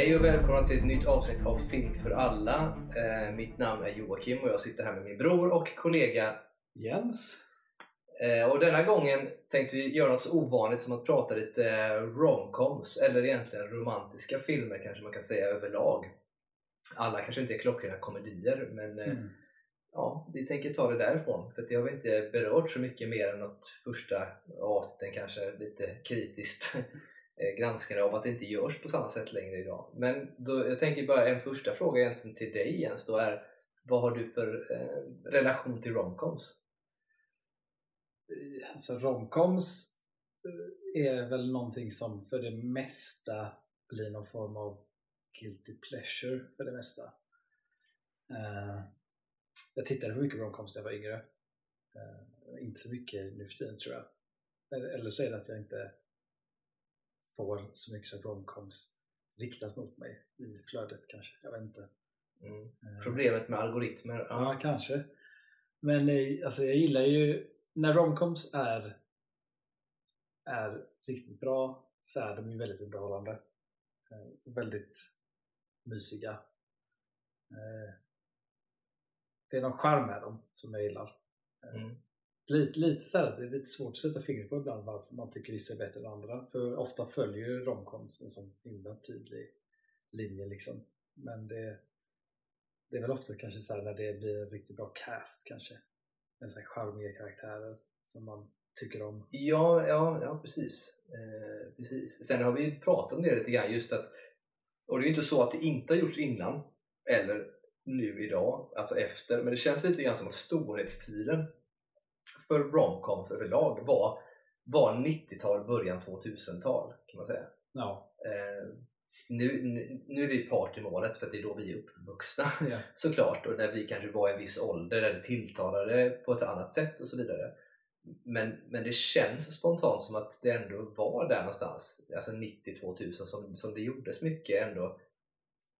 Hej och välkomna till ett nytt avsnitt av Film för alla. Eh, mitt namn är Joakim och jag sitter här med min bror och kollega Jens? Eh, och denna gången tänkte vi göra något så ovanligt som att prata lite romcoms, eller egentligen romantiska filmer kanske man kan säga överlag. Alla kanske inte är klockrena komedier, men eh, Mm. ja, vi tänker ta det därifrån. För det har vi inte berört så mycket mer än något första avsnitten kanske lite kritiskt eh, granskande av att det inte görs på samma sätt längre idag. Men då, jag tänker bara en första fråga egentligen till dig Jens då är vad har du för eh, relation till romcoms? Eh, alltså romcoms eh, är väl någonting som för det mesta blir någon form av guilty pleasure för det mesta. Eh, jag tittade på mycket romcoms när jag var yngre. Eh, inte så mycket nu för tiden tror jag. Eh, eller så är det att jag inte får så mycket som romcoms riktat mot mig i flödet kanske. Jag vet inte. Mm. Eh, Problemet med algoritmer? Ja. Ja, kanske. Men eh, alltså, jag gillar ju när romcoms är, är riktigt bra så är de ju väldigt underhållande. Eh, väldigt mysiga. Det är någon charm med dem som jag gillar. Mm. Lite, lite så här, det är lite svårt att sätta fingret på ibland varför man tycker vissa är bättre än andra. För ofta följer ju romcoms en sån himla tydlig linje liksom. Men det, det är väl ofta kanske så här när det blir en riktigt bra cast kanske. Med sån här charmiga karaktärer som man tycker om. Ja, ja, ja precis. Eh, precis. Sen har vi ju pratat om det lite grann just att och det är ju inte så att det inte har gjorts innan eller nu idag, alltså efter, men det känns lite grann som att storhetstiden för romcoms överlag var, var 90-tal, början 2000-tal kan man säga. Ja, Eh, nu, nu, nu är vi part i målet för det är då vi är uppvuxna ja. såklart och när vi kanske var i en viss ålder det tilltalade på ett annat sätt och så vidare. Men, men det känns spontant som att det ändå var där någonstans, alltså 90-2000 som, som det gjordes mycket ändå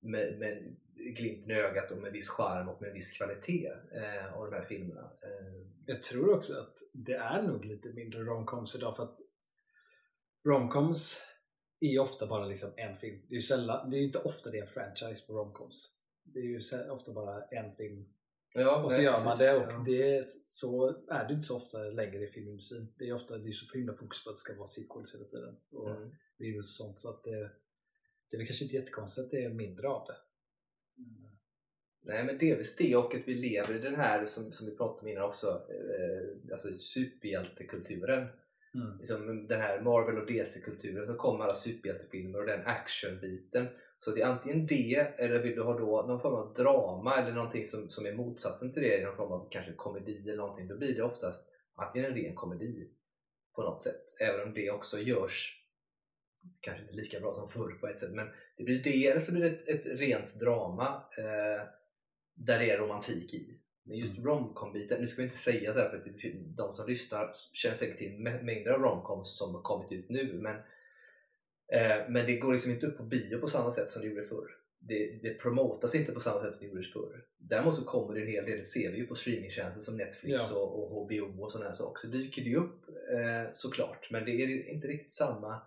med, med glimten i ögat och med viss charm och med viss kvalitet eh, av de här filmerna. Eh, Jag tror också att det är nog lite mindre romcoms idag för att romcoms är ju ofta bara liksom en film. Det är ju sällan, det är inte ofta det är en franchise på romcoms. Det är ju ofta bara en film ja, och så nej, gör man det och Ja. det är, så är det inte så ofta längre i filmindustrin. Det är ofta det är så himla fokus på att det ska vara sequels hela tiden och Mm. och sånt så att det, det är väl kanske inte jättekonstigt att det är mindre av det. Mm. Nej men delvis det och att vi lever i den här som, som vi pratade om innan också, eh, alltså superhjältekulturen. Mm. liksom den här Marvel och DC-kulturen så kommer alla superhjältefilmer och den actionbiten. Så det är antingen det eller vill du ha då någon form av drama eller någonting som, som är motsatsen till det, någon form av kanske komedi eller någonting. Då blir det oftast antingen en ren komedi på något sätt. Även om det också görs kanske inte lika bra som förr på ett sätt men det blir det så blir det ett, ett rent drama eh, där det är romantik i. Men just Mm. romcom-biten, nu ska vi inte säga så här för att de som lyssnar känner säkert till mä- mängder av romcoms som har kommit ut nu men, eh, men det går liksom inte upp på bio på samma sätt som det gjorde förr. Det, det promotas inte på samma sätt som det gjordes förr. Däremot så kommer det en hel del, det ser vi ju på streamingtjänster som Netflix Ja. och, och HBO och sådana här saker. Så dyker det upp eh, såklart men det är inte riktigt samma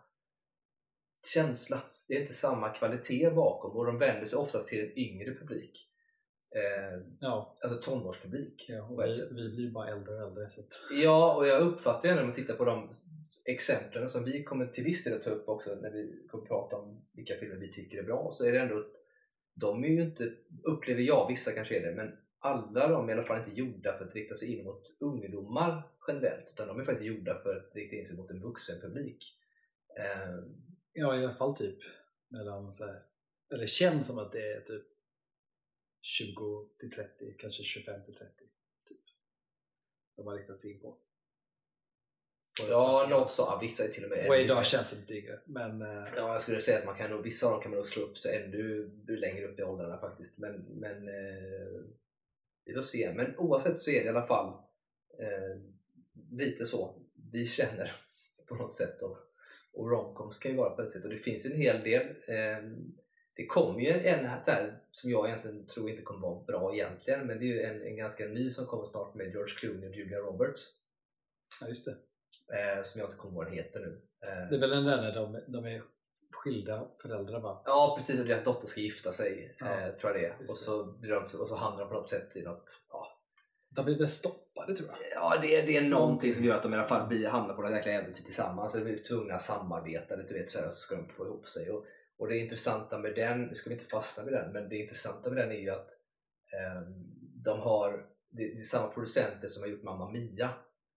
känsla. Det är inte samma kvalitet bakom och de vänder sig oftast till en yngre publik. Eh, Ja, alltså tonårspublik. ja och vi, vi blir bara äldre och äldre. Så att, Ja, och jag uppfattar ju när man tittar på de exemplen som vi kommer till viss del att ta upp också när vi kommer prata om vilka filmer vi tycker är bra så är det ändå de är ju inte, upplever jag, vissa kanske är det, men alla de är i alla fall inte gjorda för att rikta sig in mot ungdomar generellt utan de är faktiskt gjorda för att rikta in sig mot en vuxen publik. Eh, ja, i alla fall typ mellan så här, eller känns som att det är typ 20 till 30, kanske 25 till 30. Typ. De har riktat sig in på. Får ja, något så, vissa är till och med Och idag känns det lite yngre. Men eh, Ja, jag skulle säga att man kan nog, vissa av dem kan man nog slå upp sig ännu längre upp i åldrarna faktiskt. Men, men eh, vi får se. Men oavsett så är det i alla fall eh, lite så vi känner på något sätt. Och, och romcoms kan ju vara på ett sätt. Och det finns ju en hel del. Eh, det kommer ju en här, som jag egentligen tror inte kommer vara bra egentligen. Men det är ju en, en ganska ny som kommer snart med George Clooney och Julia Roberts. ja, just det. Eh, som jag inte kommer ihåg vad den heter nu. Eh, Det är väl den där när de, de är skilda föräldrar va? Ja precis, och deras dotter ska gifta sig, Ja, eh, tror jag det är. Och så, och så hamnar de på något sätt i något, ja, De blir väl stoppade tror jag. Ja, det, är- det är någonting som gör att de i alla fall blir, hamnar på något jäkla äventyr tillsammans. Så de blir tvungna att samarbeta, du vet, så, här, så ska de få ihop sig. Och, och det intressanta med den, nu ska vi inte fastna vid den, men det intressanta med den är ju att ehm, de har, det, det är samma producenter som har gjort Mamma Mia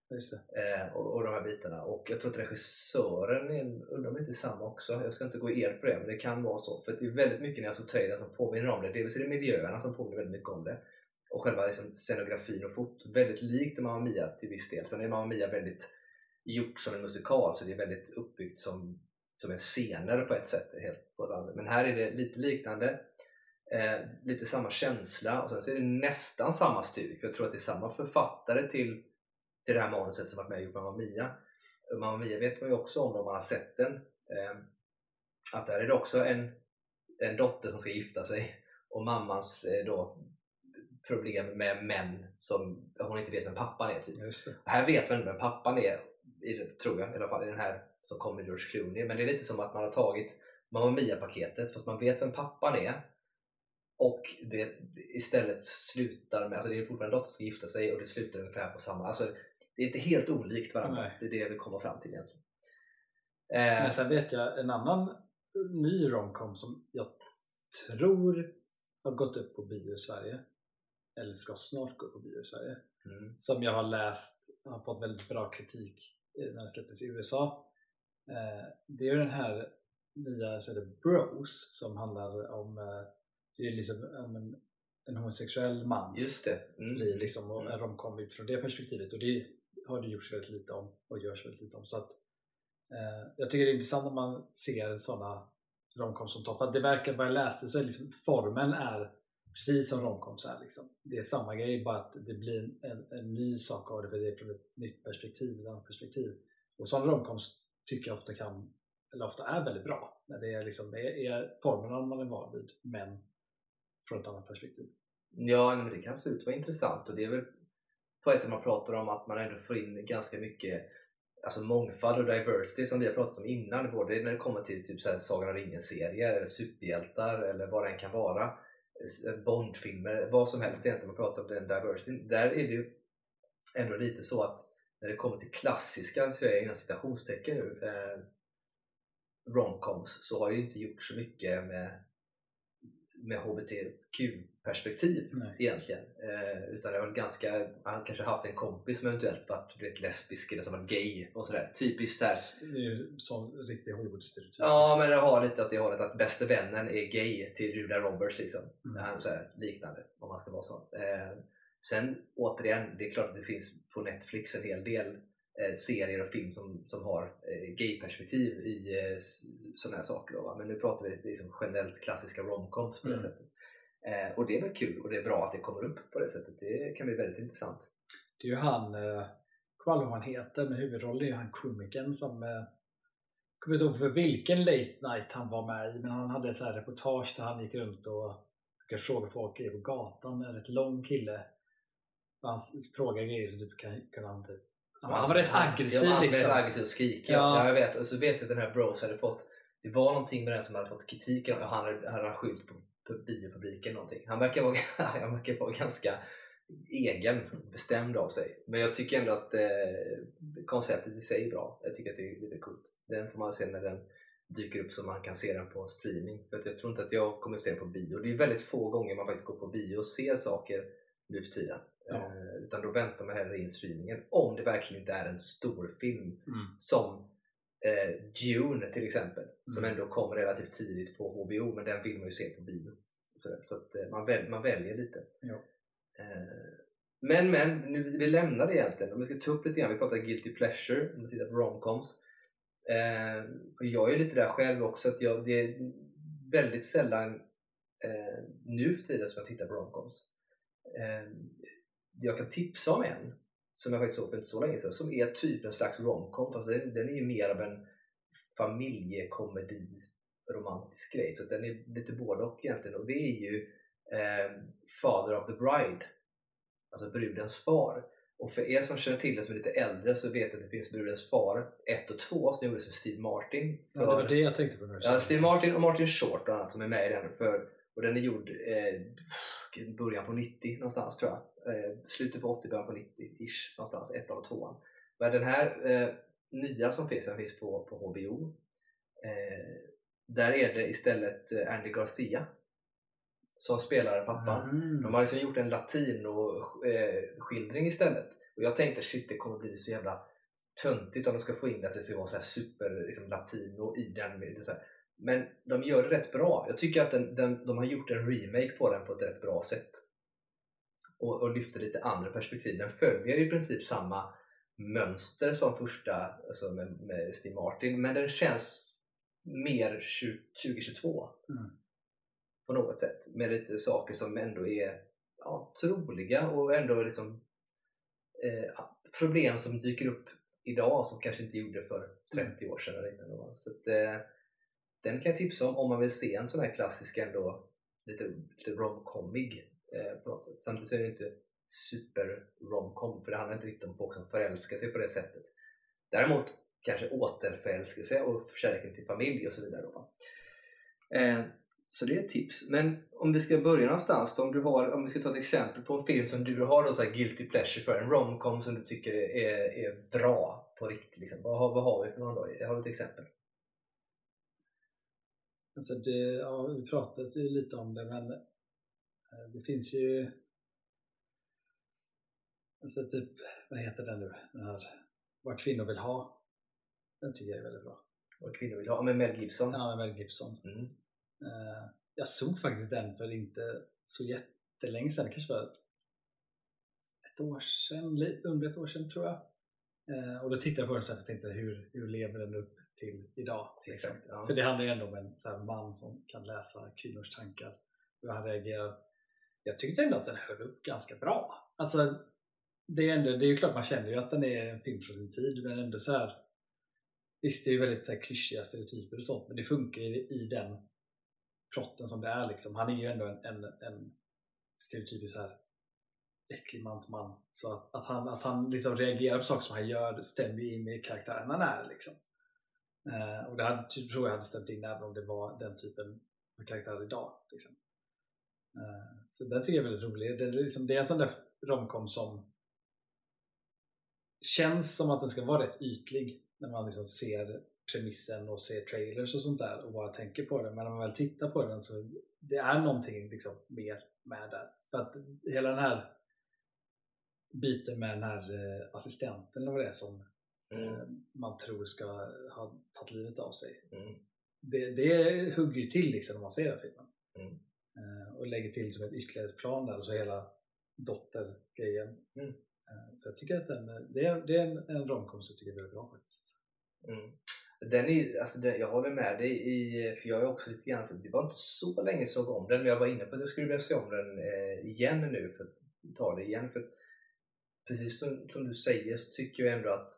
det. eh, och, och de här bitarna. Och jag tror att regissören, är, undrar om det inte är samma också. Jag ska inte gå er på det, men det kan vara så. För det är väldigt mycket när jag såg trailern som påminner om det. Dels är det miljöerna som påminner väldigt mycket om det. Och själva liksom, scenografin och fotot. Väldigt likt Mamma Mia till viss del. Sen är Mamma Mia väldigt gjort som en musikal, så det är väldigt uppbyggt som, som en scener på ett sätt. Helt på ett annat. Men här är det lite liknande. Eh, lite samma känsla och sen så är det nästan samma stuk. För jag tror att det är samma författare till till det här manuset som varit med och gjort Mamma Mia. Mamma Mia vet man ju också om om man har sett den. Eh, att där är det också en, en dotter som ska gifta sig och mammans eh, då problem med män som hon inte vet vem pappan är. Typ. Här vet man vem pappan är, tror jag i alla fall, i den här som kom med George Clooney. Men det är lite som att man har tagit Mamma Mia-paketet för att man vet vem pappan är och det istället slutar med, alltså det är fortfarande en dotter som ska gifta sig och det slutar ungefär på samma, alltså det är inte helt olikt varandra. Nej. Det är det vill komma fram till egentligen. Eh, Men sen vet jag en annan ny romcom som jag tror har gått upp på bio i Sverige. Eller ska snart gå på bio i Sverige. mm, Som jag har läst har fått väldigt bra kritik när den släpptes i USA. Eh, Det är den här nya så är det Bros som handlar om eh, det är liksom om en, en homosexuell mans just det. Mm. liv liksom, och Mm. en romcom utifrån det perspektivet och det har det gjorts väldigt lite om och görs väldigt lite om. Så att, eh, jag tycker det är intressant om man ser sådana romcoms som tar, för att det verkar, vad jag läste så är liksom, formen är precis som romcoms är. Liksom. Det är samma grej, bara att det blir en, en, en ny sak av det för det är från ett nytt perspektiv, ett annat perspektiv. Och sådana romcoms tycker jag ofta kan, eller ofta är väldigt bra. När det är, liksom, det är formerna man är van vid, men från ett annat perspektiv. Ja, men det kan absolut vara intressant och det är väl på ett sätt man pratar om att man ändå får in ganska mycket alltså mångfald och diversity som vi har pratat om innan, både när det kommer till typ så här Sagan om ringen-serier eller superhjältar eller vad det än kan vara. Eh, Bondfilmer, vad som helst egentligen, man pratar om den diversity. Där är det ju ändå lite så att när det kommer till klassiska, för jag är inom citationstecken nu, eh, romcoms så har det ju inte gjort så mycket med med HBTQ-perspektiv egentligen. Eh, utan det varit ganska, han kanske haft en kompis som eventuellt varit du vet, lesbisk eller som varit gay och sådär. Typiskt där. Det är ju sån riktig Hollywood-stereotyp. Ja, men det har lite åt det hållet att bästa vännen är gay till Julia Roberts liksom. Mm. Ja, så här, liknande, om man ska vara så. Eh, sen återigen, det är klart att det finns på Netflix en hel del serier och film som, som har eh, gay-perspektiv i eh, sådana här saker. Då? Men nu pratar vi liksom generellt klassiska romcoms på det Mm. sättet. Eh, och det är väl kul och det är bra att det kommer upp på det sättet. Det kan bli väldigt intressant. Det är ju han, eh, kommer han heter, men huvudrollen är ju han komikern som eh, kommer inte ihåg för vilken late night han var med i, men han hade så här reportage där han gick runt och brukade fråga folk på gatan, en rätt lång kille. Han frågade grejer så typ kan- han typ han, han var rätt aggressiv ja, han var liksom. väldigt aggressiv och skrikig. Ja. Ja. jag vet. Och så vet jag att den här Bros hade fått det var någonting med den som hade fått kritik. Han hade, hade han skyllt på, på biopubliken någonting. Han verkar, vara, han verkar vara ganska egen, bestämd av sig. Men jag tycker ändå att eh, konceptet i sig är bra. Jag tycker att det är lite coolt. Den får man se när den dyker upp så man kan se den på streaming. För att jag tror inte att jag kommer se den på bio. Det är väldigt få gånger man faktiskt går på bio och ser saker nu för tiden. Ja. Eh, utan då väntar man hellre in streamingen. Om det verkligen inte är en stor film Mm. som eh, Dune till exempel. Som Mm. ändå kom relativt tidigt på HBO men den vill man ju se på bio. Så, så att eh, man, väl, man väljer lite. Ja. Eh, men men, nu, vi lämnar det egentligen. Om vi ska ta upp lite grann, vi pratar guilty pleasure om vi tittar på romcoms. Eh, och jag är lite där själv också att jag, det är väldigt sällan eh, nu för tiden som jag tittar på romcoms. Jag kan tipsa om en som jag faktiskt såg för inte så länge sedan som är typ en slags romcom fast den, den är ju mer av en familjekomedi romantisk grej så den är lite både och egentligen och det är ju eh, Father of the Bride alltså brudens far Och för er som känner till det som är lite äldre så vet att det finns Brudens far 1 och 2 som gjordes för Steve Martin. För, Ja, det var det jag tänkte på nu. Ja, Steve Martin och Martin Short bland annat som är med i den. För, och den är gjord eh, början på 90 någonstans tror jag. Eh, slutet på 80, början på 90-ish någonstans, ettan och tvåan. Men den här eh, nya som finns, den finns på, på HBO. Eh, där är det istället eh, Andy Garcia som spelar pappan. Mm. De har liksom gjort en latino-skildring istället. Och jag tänkte shit det kommer bli så jävla töntigt om de ska få in att det ska vara så här super liksom, latino i den. Så här. Men de gör det rätt bra. Jag tycker att den, den, de har gjort en remake på den på ett rätt bra sätt. Och, och lyfter lite andra perspektiv. Den följer i princip samma mönster som första alltså med, med Steve Martin men den känns mer 20, 2022 Mm. på något sätt med lite saker som ändå är ja, troliga och ändå liksom eh, problem som dyker upp idag som kanske inte gjorde för 30 år sedan eller. Så att, eh, den kan jag tipsa om om man vill se en sån här klassisk ändå lite, lite romcomig eh, på något sätt. Samtidigt så är det inte super romcom för det handlar inte riktigt om folk som förälskar sig på det sättet. Däremot kanske återförälskelse och kärleken till familj och så vidare. Då. Eh, så det är ett tips. Men om vi ska börja någonstans då, om, du har, om vi ska ta ett exempel på en film som du har då så här guilty pleasure för, en romcom som du tycker är, är bra på riktigt. Liksom. Vad, har- vad har vi för någon då? Har du ett exempel? Alltså det, ja, vi pratade ju lite om det men eh, det finns ju alltså typ, vad heter den nu? Den här, vad kvinnor vill ha. Den tycker jag är väldigt bra. Vad kvinnor vill ha? Med Mel Gibson? Ja, med Mel Gibson. Mm. Eh, Jag såg faktiskt den för inte så jättelänge sedan, kanske bara ett år sedan, under ett år sedan tror jag. Eh, Och då tittade jag på den så här och tänkte hur, hur lever den upp till idag? Liksom. Exakt. Ja. För det handlar ju ändå om en så man som kan läsa kvinnors tankar. Hur han reagerar. Jag tyckte ändå att den höll upp ganska bra. Alltså, det är, ändå, det är ju klart man känner ju att den är en film från sin tid men ändå så här. Visst det är ju väldigt så här, klyschiga stereotyper och sånt men det funkar ju i den plotten som det är liksom. Han är ju ändå en, en, en stereotypisk så här äcklig mansman. Så att, att han, att han liksom reagerar på saker som han gör stämmer ju in med karaktären han är. Liksom. Eh, och det hade, tror jag hade stämt in även om det var den typen av karaktär idag. Liksom. Eh, så den tycker jag är väldigt rolig. Det är, liksom, det är en sån där romcom som känns som att den ska vara rätt ytlig när man liksom ser premissen och ser trailers och sånt där och bara tänker på det. Men när man väl tittar på den så det är någonting liksom mer med där. För att hela den här biten med den här eh, assistenten eller vad det är som Mm. man tror ska ha tagit livet av sig. Mm. Det, det hugger ju till liksom när man ser den filmen. Mm. Eh, och lägger till som ett ytterligare plan där och så hela dottergrejen. Mm. Eh, så jag tycker att den, det är, det är en, en som jag tycker är väldigt bra faktiskt. Mm. Den är, alltså den, jag håller med dig, i, för jag är också lite grann, det var inte så länge jag såg om den, men jag var inne på att jag skulle vilja se om den eh, igen nu för att ta det igen. För precis som, som du säger så tycker jag ändå att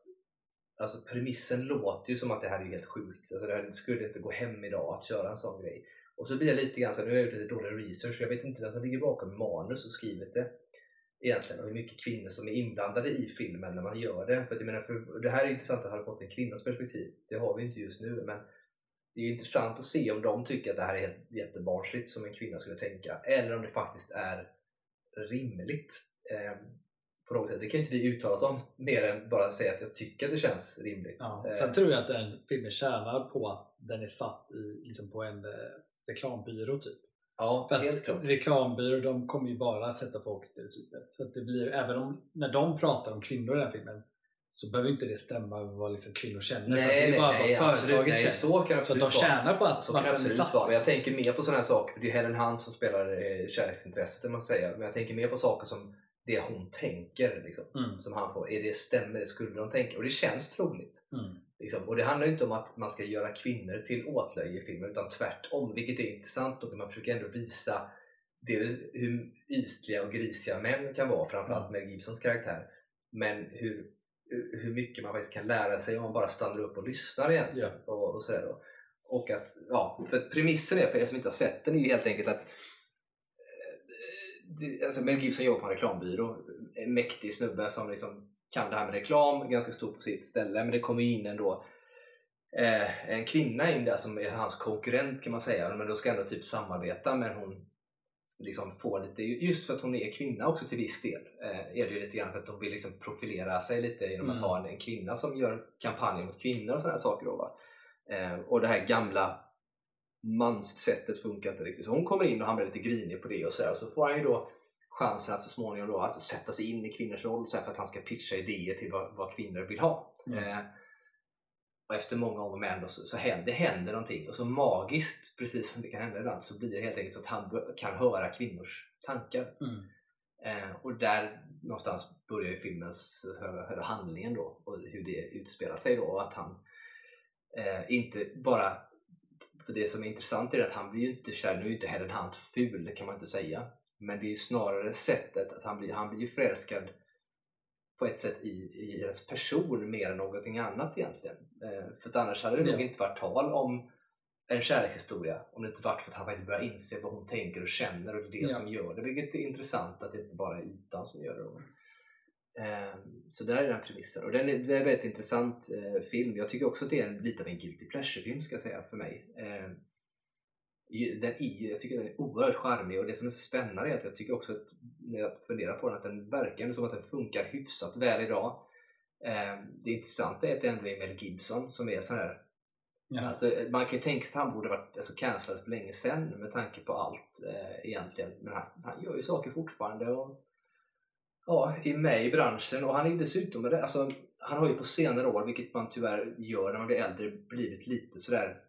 alltså premissen låter ju som att det här är helt sjukt. Alltså det här skulle inte gå hem idag att köra en sån grej. Och så blir jag lite grann så nu har jag gjort lite dålig research, jag vet inte vem som ligger bakom manus och skrivit det egentligen och hur mycket kvinnor som är inblandade i filmen när man gör det. För, att jag menar, för det här är intressant att ha fått en kvinnas perspektiv. Det har vi inte just nu men det är intressant att se om de tycker att det här är helt jättebarnsligt som en kvinna skulle tänka eller om det faktiskt är rimligt. Ehm, Eh, på något sätt. Det kan ju inte vi uttala oss om mer än bara säga att jag tycker att det känns rimligt. Ja. Eh, Sen tror jag att den filmen tjänar på att den är satt i, liksom på en eh, reklambyrå typ. ja, För helt klart. reklambyråer de kommer ju bara sätta folk i stereotyper. Så att det blir, även om, när de pratar om kvinnor i den här filmen så behöver inte det stämma med vad liksom kvinnor känner. att det är bara vad absolut. företaget nej, känner. så kan Så att de tjänar på att, Så kan absolut satt. vara. Jag tänker mer på sådana här saker, för det är Helen Hunt som spelar eh, kärleksintresset, man säga. Men jag tänker mer på saker som det hon tänker, liksom, Mm. som han får. Är det stämmer? Skulle de tänka? Och det känns troligt. Mm. Liksom. Och det handlar ju inte om att man ska göra kvinnor till åtlöje i filmen, utan tvärtom, vilket är intressant. Och man försöker ändå visa det, hur ytliga och grisiga män kan vara, framförallt med Gibsons karaktär. Men hur, hur mycket man faktiskt kan lära sig om man bara stannar upp och lyssnar egentligen. Och, och sådär då. Och att, ja, för premissen är, för er som inte har sett den, är ju helt enkelt att det- Alltså Mel Gibson jobbar på en reklambyrå. en mäktig snubbe som liksom kan det här med reklam, ganska stor på sitt ställe. Men det kommer in ändå eh, en kvinna in där som är hans konkurrent kan man säga. Men då ska ändå typ samarbeta men hon liksom får lite, just för att hon är kvinna också till viss del, eh, är det ju lite grann för att de vill liksom profilera sig lite genom Mm. att ha en, en kvinna som gör kampanjer mot kvinnor och sådana saker. Då? Eh, och det här gamla manssättet funkar inte riktigt. Så hon kommer in och han blir lite grinig på det och sådär. Så får han ju då chansen att så småningom då, alltså sätta sig in i kvinnors roll så här, för att han ska pitcha idéer till vad, vad kvinnor vill ha. Mm. Eh, och efter många om och men så, så händer, det händer någonting och så magiskt, precis som det kan hända ibland, så blir det helt enkelt så att han kan höra kvinnors tankar. Mm. Eh, och där någonstans börjar ju filmens handlingen då och hur det utspelar sig då och att han eh, inte bara för det som är intressant är att han blir ju inte kär, nu är ju inte Helen Hunt ful det kan man inte säga men det är ju snarare sättet att han blir, han blir ju förälskad på ett sätt i, i hennes person mer än någonting annat egentligen. Eh, för att annars hade det nog Ja. inte varit tal om en kärlekshistoria om det inte varit för att han faktiskt börjar inse vad hon tänker och känner och det är det Ja. som gör det. Vilket är intressant att det inte bara är ytan som gör det. Ehm, Så där är den premissen. Och den är, det är en väldigt intressant eh, film. Jag tycker också att det är en, lite av en guilty pleasure-film ska jag säga för mig. Ehm, den är, jag tycker den är oerhört charmig och det som är så spännande är att jag tycker också att när jag funderar på den att den verkar som att den funkar hyfsat väl idag. Ehm, Det intressanta är att det ändå är Mel Gibson som är sån här Ja. Alltså, man kan ju tänka sig att han borde varit alltså, cancellad för länge sedan med tanke på allt eh, egentligen. Men han, han gör ju saker fortfarande och ja, är med i branschen och han är dessutom, alltså, han har ju på senare år, vilket man tyvärr gör när man blir äldre, blivit lite sådär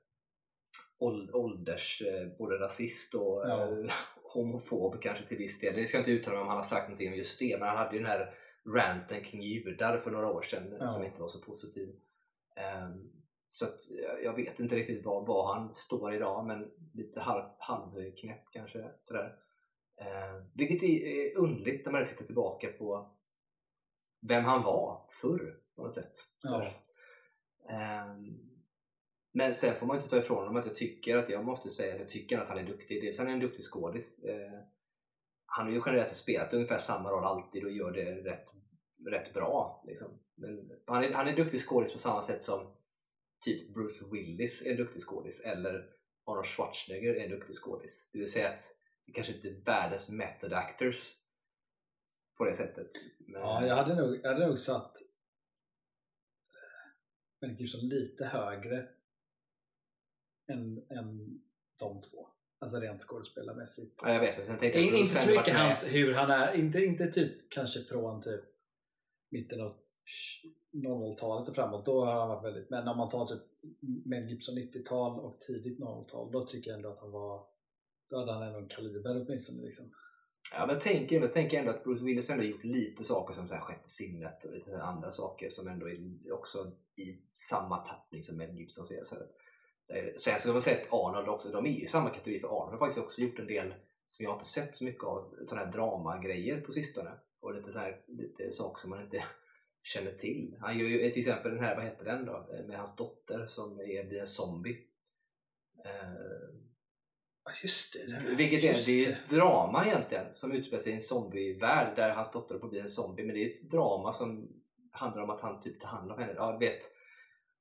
åld- ålders, eh, både rasist och Ja. eh, homofob kanske till viss del. Det ska inte uttala mig om han har sagt någonting om just det, men han hade ju den här ranten kring judar för några år sedan Ja. som inte var så positiv. Ehm, så att, jag vet inte riktigt var, var han står idag, men lite halv, halvknäpp kanske. Sådär. Eh, vilket är, är underligt när man tittar tillbaka på vem han var förr på något sätt. Sådär. Ehm, men sen får man inte ta ifrån honom att jag tycker att jag måste säga att jag tycker att han är duktig. Dels är han en duktig skådis. Eh, han har ju generellt spelat ungefär samma roll alltid och gör det rätt, rätt bra. Liksom. Men han, är, han är en duktig skådis på samma sätt som typ Bruce Willis är en duktig skådis eller Arnold Schwarzenegger är en duktig skådis. Det vill säga att kanske inte är världens method actors på det sättet. Men, Ja, jag hade nog, jag hade nog satt Mel Gibson lite högre än, än de två. Alltså rent skådespelarmässigt. ja, jag vet, men sen tänkte jag inte så mycket hans, hur han är, inte, inte typ kanske från typ mitten av 00-talet och framåt, då har han varit väldigt, men om man tar typ Mel Gibson 90-tal och tidigt 00-tal, då tycker jag ändå att han var, då hade han ändå en kaliber åtminstone liksom. Ja, men tänk, jag tänker ändå att Bruce Willis ändå gjort lite saker som så här Sjätte sinnet och lite andra saker som ändå är också i samma tappning som Mel Gibson ser. Så Sen eh, så har man sett Arnold också, de är ju i samma kategori för Arnold har faktiskt också gjort en del som jag inte sett så mycket av, sådana här dramagrejer på sistone. Och lite, så här, lite saker som man inte känner till. Han gör ju till exempel den här, vad heter den då? Eh, med hans dotter som är, blir en zombie. Eh, just det. vilket är, det är ett drama egentligen som utspelar sig i en zombievärld där hans dotter på att bli en zombie. Men det är ett drama som handlar om att han typ tar hand om henne. Ja, vet.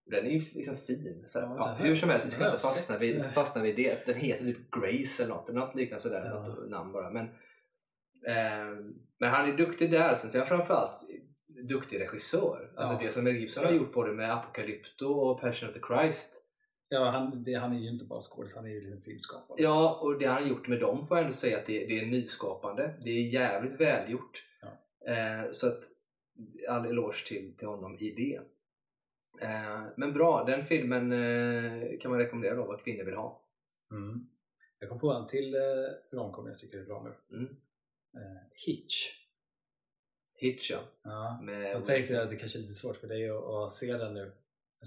Den är ju liksom fin. Så, Ja, ja, hur som helst, vi ska inte fastna vid, fastna vid det. Den heter typ Grace eller något, något liknande sådär. Ja. Något namn bara. Men, ehm, men han är duktig där. Sen så är han framförallt duktig regissör. Alltså Ja. det som Mel Gibson har gjort både med Apocalypto och Passion of the Christ. Ja, han, det, han är ju inte bara skådis, han är ju liksom filmskapare. Ja, och det han har gjort med dem får jag ändå säga att det, det är nyskapande. Det är jävligt välgjort. Ja. Eh, så att all eloge till, till honom i det. Eh, men bra, den filmen eh, kan man rekommendera då, vad kvinnor vill ha. Mm. Jag kom på en till eh, romcom jag tycker är bra nu. Mm. Eh, Hitch. Hitch ja. Ja. Med Jag tänkte att det kanske är lite svårt för dig att, att se den nu.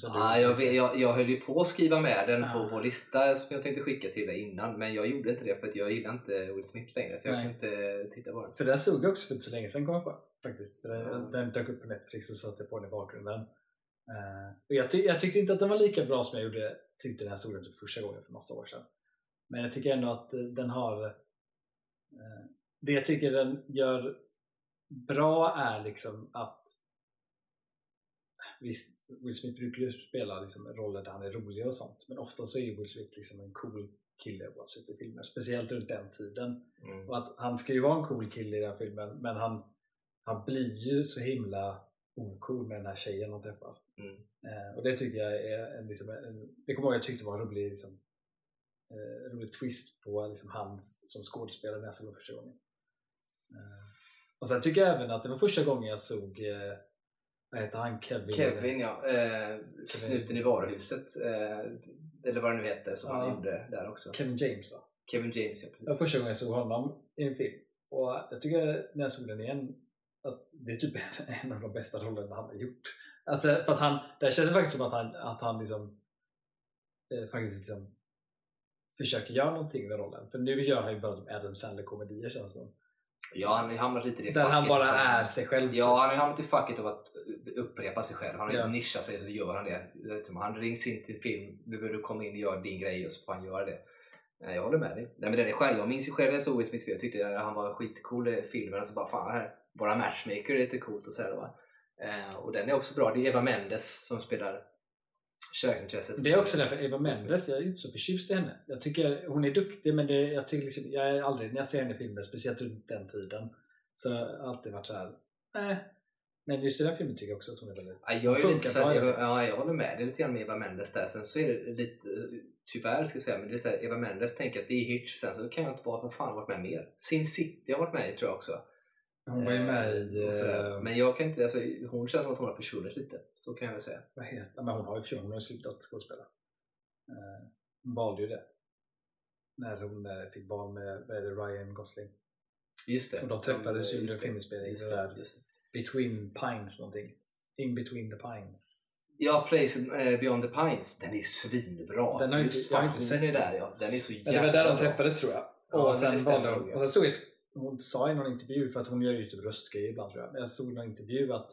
Ah, jag, vet, jag, jag höll ju på att skriva med den Ah. på vår lista som jag tänkte skicka till dig innan men jag gjorde inte det för att jag gillar inte Will Smith längre så jag Nej. kan inte titta på den. För den såg jag också för inte så länge sedan kom jag på. Faktiskt. För den, Ja. den dök upp på Netflix och satte på den i bakgrunden. Eh, och jag, ty- jag tyckte inte att den var lika bra som jag gjorde, tyckte när jag såg den typ första gången för massa år sedan. Men jag tycker ändå att eh, den har... Eh, det jag tycker den gör bra är liksom att Visst, Will Smith brukar ju spela liksom roller där han är rolig och sånt men ofta så är Will Smith liksom en cool kille oavsett i filmer. Speciellt runt den tiden. Mm. Och att han ska ju vara en cool kille i den här filmen men han, han blir ju så himla ocool med den här tjejen han träffar. Mm. Eh, och det tycker jag är en, liksom, en, det kommer jag ihåg jag tyckte var en rolig, liksom, eh, rolig twist på liksom, hans som skådespelare när jag såg den första gången. Eh, och sen tycker jag även att det var första gången jag såg eh, vad heter han? Kevin? Kevin ja, eh, snuten i varuhuset. Eh, eller vad det nu heter som Ja. han gjorde där också. Kevin James va? Kevin James ja, Det precis. första gången jag såg honom i en film. Och jag tycker när jag såg den igen att det är typ en av de bästa rollerna han har gjort. Alltså för att han, där känns det faktiskt som att han, att han liksom eh, faktiskt liksom försöker göra någonting med rollen. För nu gör han ju bara Adam Sandler-komedier känns det som. Ja, han har hamnat lite i det Där han facket. bara är sig själv. Ja, han har hamnat i facket av att upprepa sig själv. Han har Ja. nischat sig så gör han det. liksom, Han rings in till film, nu behöver du komma in och göra din grej och så får han göra det. Nej, jag håller med dig. Nej, men den är själv, jag minns ju själv när jag såg Will Smith, jag tyckte att han var skitcool i filmen. Och så bara, fan, här, bara matchmaker är lite coolt och sådär. Va? Eh, och den är också bra. Det är Eva Mendes som spelar kärleksintresset. Det är också därför Eva Mendes, jag är inte så förtjust i henne. Jag tycker hon är duktig men det, jag, tycker liksom, jag är aldrig, när jag ser henne i filmer, speciellt runt den tiden, så har jag alltid varit såhär, eh. Men just i den filmen tycker jag också att hon är väldigt... Ja, jag, är lite så i Eva, ja, jag håller med. Är lite grann med Eva Mendes där. Sen så är det lite, tyvärr ska jag säga, men det är lite Eva Mendes tänker att det är Hitch. Sen så kan jag inte vara, vad fan har varit med mer? Sin City har varit med i tror jag också. Hon var ju med i... Eh, eh, Men jag kan inte, alltså, hon känns som att hon har försvunnit lite. Så kan jag väl säga. vad heter ja, men Hon har ju försvunnit, hon har ju slutat skådespela. Eh, hon valde ju det. När hon eh, fick barn med, det, Ryan Gosling. Just det. Och de träffades ju Just under filminspelningen, Just där. just. Between Pines någonting. In between the Pines. Ja, Place eh, Beyond the Pines. Den är ju svinbra. Den har jag inte- Just jag har inte sett den. där ja. Den är så Ja, jävla det var där de träffades tror jag. Ja, och men sen valde ja. och sen såg jag, hon sa i någon intervju, för att hon gör ju typ röstgrejer ibland tror jag, men jag såg i någon intervju att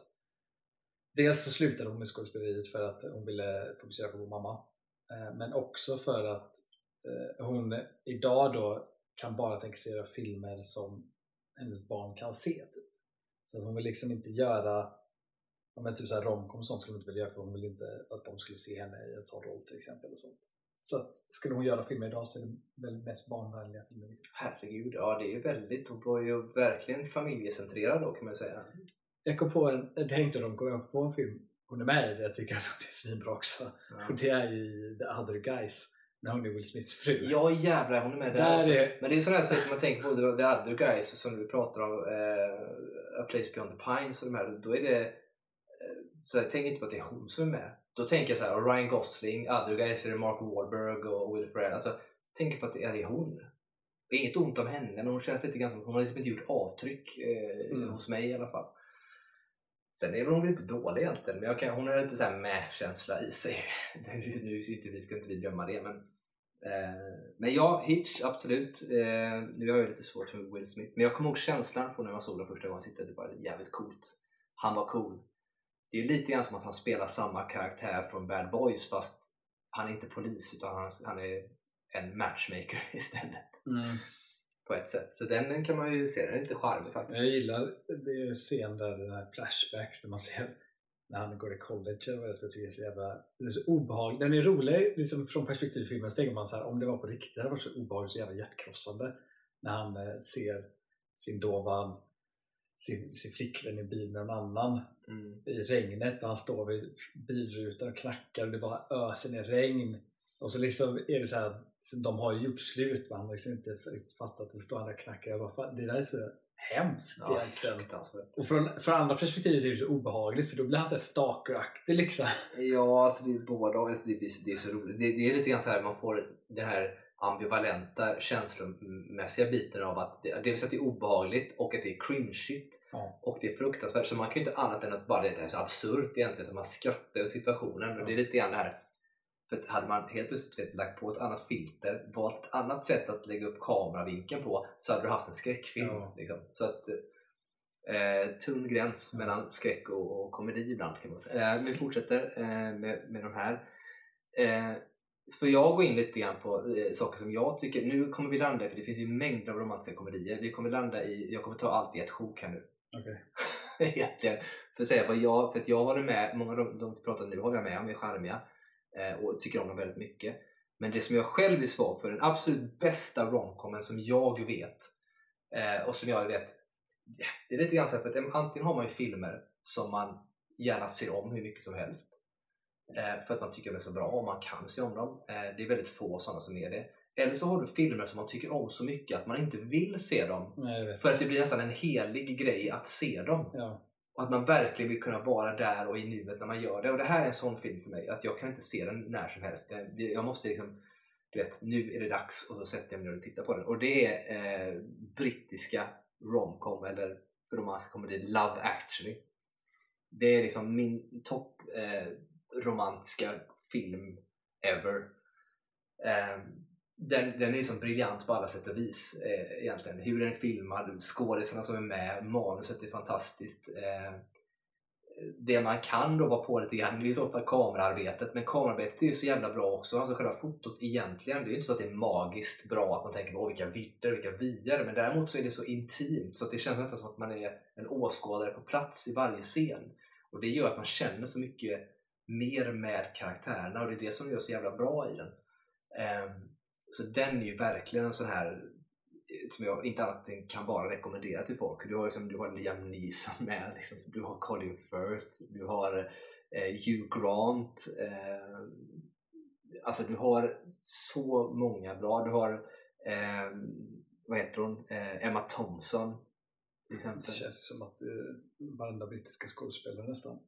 dels så slutade hon med skådespeleriet för att hon ville fokusera på vår mamma. Eh, men också för att eh, hon idag då kan bara tänka sig göra filmer som hennes barn kan se. Typ. Så att hon vill liksom inte göra men typ så här romcom och sånt skulle hon inte vilja göra för hon vill inte att de skulle se henne i en sån roll till exempel. Och sånt. Så att skulle hon göra filmer idag så är det väl mest barnvänliga filmer. Herregud, ja det är ju väldigt, hon var ju verkligen familjecentrerad då kan man säga. Jag kom på en, det är inte de kom jag på en film hon är med i det jag tycker att hon är svinbra också. Ja. Och det är i The Other Guys när hon är Will Smiths fru. Ja jävlar, hon är med där, Där också. är- Men det är sådana saker som man tänker på, The Other Guys som du pratar om, eh, A Place Beyond the Pines och de här, då är det eh, så jag tänker inte på att det är hon som är med. Då tänker jag så här, Ryan Gosling, Other Guys är Mark Wahlberg och Will Ferrell. Alltså, tänker på att det, är hon. Och inget ont om henne, men hon känns lite grann som hon har liksom inte gjort avtryck eh, Mm. hos mig i alla fall. Sen är hon väl inte dålig egentligen, men jag kan, hon har lite så här med-känsla i sig. nu inte vi ska inte vi döma det, men Eh, men ja, Hitch, absolut. Eh, nu har jag lite svårt med Will Smith. Men jag kommer ihåg känslan från när man såg den första gången. Jag tyckte att det var jävligt coolt. Han var cool. Det är ju lite grann som att han spelar samma karaktär från Bad Boys fast han är inte polis utan han, han är en matchmaker istället. Mm. På ett sätt. Så den, kan man ju se. Den är lite charmig faktiskt. Jag gillar det är scen där den här flashbacks där man ser när han går i college eller vad jag tycka är så jävla den är så obehaglig. Den är rolig liksom från perspektiv filmen så tänker man så här om det var på riktigt det hade varit så obehagligt så jävla hjärtkrossande när han eh, ser sin dåvarande sin, sin flickvän i bil med någon annan Mm. i regnet och han står vid bilrutan och knackar och det bara öser ner regn och så liksom är det så här de har ju gjort slut men han har liksom inte riktigt fattat att det står han där och knackar jag bara, "Fan, det där är så hemskt Ja, egentligen och från, från andra perspektivet är det så obehagligt för då blir han så här stalkeraktig liksom. Ja, alltså det är båda. Alltså det, är, det är så roligt. Det, det är lite grann så här man får den här ambivalenta känslomässiga biten av att det, dels att det är obehagligt och att det är cringeigt Ja. och det är fruktansvärt. Så man kan ju inte annat än att bara det är så absurt egentligen. Så man skrattar åt situationen och det är lite grann det här för att hade man helt plötsligt vet, lagt på ett annat filter, valt ett annat sätt att lägga upp kameravinkeln på så hade du haft en skräckfilm. Ja. Liksom. Så att eh, tunn gräns mellan skräck och, och komedi ibland kan man säga. Eh, vi fortsätter eh, med, med de här. Eh, för jag går in lite grann på eh, saker som jag tycker, nu kommer vi landa i, för det finns ju mängder av romantiska komedier. Vi kommer landa i, jag kommer ta allt i ett sjok här nu. Okej. egentligen. För att säga vad jag, för att jag håller med, många av de, de pratar nu håller jag med om, är charmiga eh, och tycker om dem väldigt mycket. Men det som jag själv är svag för, den absolut bästa romcomen som jag vet eh, och som jag vet, det är lite grann så här, för att antingen har man ju filmer som man gärna ser om hur mycket som helst eh, för att man tycker de är så bra och man kan se om dem. Eh, det är väldigt få sådana som är det. Eller så har du filmer som man tycker om så mycket att man inte vill se dem Nej, för att det blir nästan en helig grej att se dem. Ja. Och att man verkligen vill kunna vara där och i nuet när man gör det. Och det här är en sån film för mig, att jag kan inte se den när som helst. Det- Jag måste liksom, du vet, nu är det dags och så sätter jag mig ner och tittar på den. Och det är eh, brittiska romcom eller romantisk komedi, Love actually. Det är liksom min topp eh, romantiska film ever. Eh, den, den är så briljant på alla sätt och vis eh, egentligen. Hur den är filmad, skådisarna som är med, manuset är fantastiskt. Eh, det man kan då vara på lite grann, det är ju så ofta kamerarbetet, men kamerarbetet är ju så jävla bra också. Alltså själva fotot egentligen, det är ju inte så att det är magiskt bra att man tänker på vilka vidder, vilka vyer, men däremot så är det så intimt så att det känns nästan som att man är en åskådare på plats i varje scen. Och det gör att man känner så mycket mer med karaktärerna och det är det som gör så jävla bra i den. Ehm, så den är ju verkligen en sån här som jag inte annat än kan bara rekommendera till folk. Du har, liksom, du har Liam Neeson med, liksom, du har Colin Firth, du har eh, Hugh Grant. Eh, alltså du har så många bra. Du har, eh, vad heter hon, eh, Emma Thompson till Det känns ju som att eh, varenda brittiska skådespelare nästan.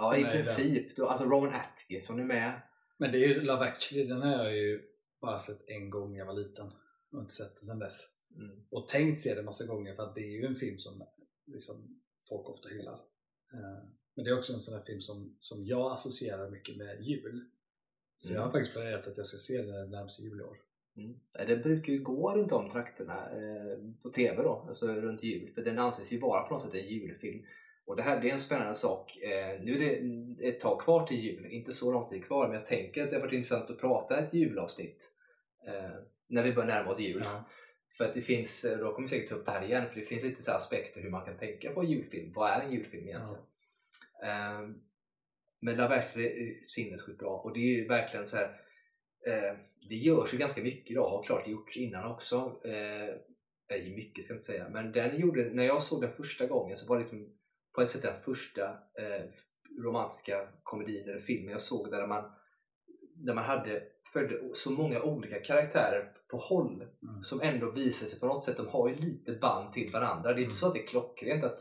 Ja, i princip. Du, alltså Rowan Atkinson är med. Men det är ju Love actually, den har jag ju bara sett en gång när jag var liten. Och inte sett den sedan dess. Mm. Och tänkt se den massa gånger för att det är ju en film som liksom, folk ofta hyllar. Eh, Men det är också en sån här film som, som jag associerar mycket med jul. Så jag har Mm. faktiskt planerat att jag ska se den närmaste jul i år. Mm. Det brukar ju gå runt om trakterna eh, på TV då, alltså runt jul, för den anses ju vara på något sätt en julfilm. Och det här det är en spännande sak. Eh, nu är det ett tag kvar till jul, inte så lång tid kvar, men jag tänker att det har varit intressant att prata ett julavsnitt eh, när vi börjar närma oss jul. Ja. För att det finns, eh, då kommer vi säkert ta upp det här igen, för det finns lite så aspekter hur man kan tänka på julfilm. Vad är en julfilm egentligen? Ehm, men Love actually är sinnessjukt bra och det är ju verkligen så här. Eh, det görs ju ganska mycket idag, har klart gjorts innan också. Eh, mycket ska jag inte säga, men den gjorde, när jag såg den första gången så var det liksom på ett sätt den första eh, romantiska komedin eller filmen jag såg där man, där man hade, följde så många olika karaktärer på håll Mm. som ändå visar sig på något sätt, de har ju lite band till varandra. Det är inte Mm. så att det är klockrent att,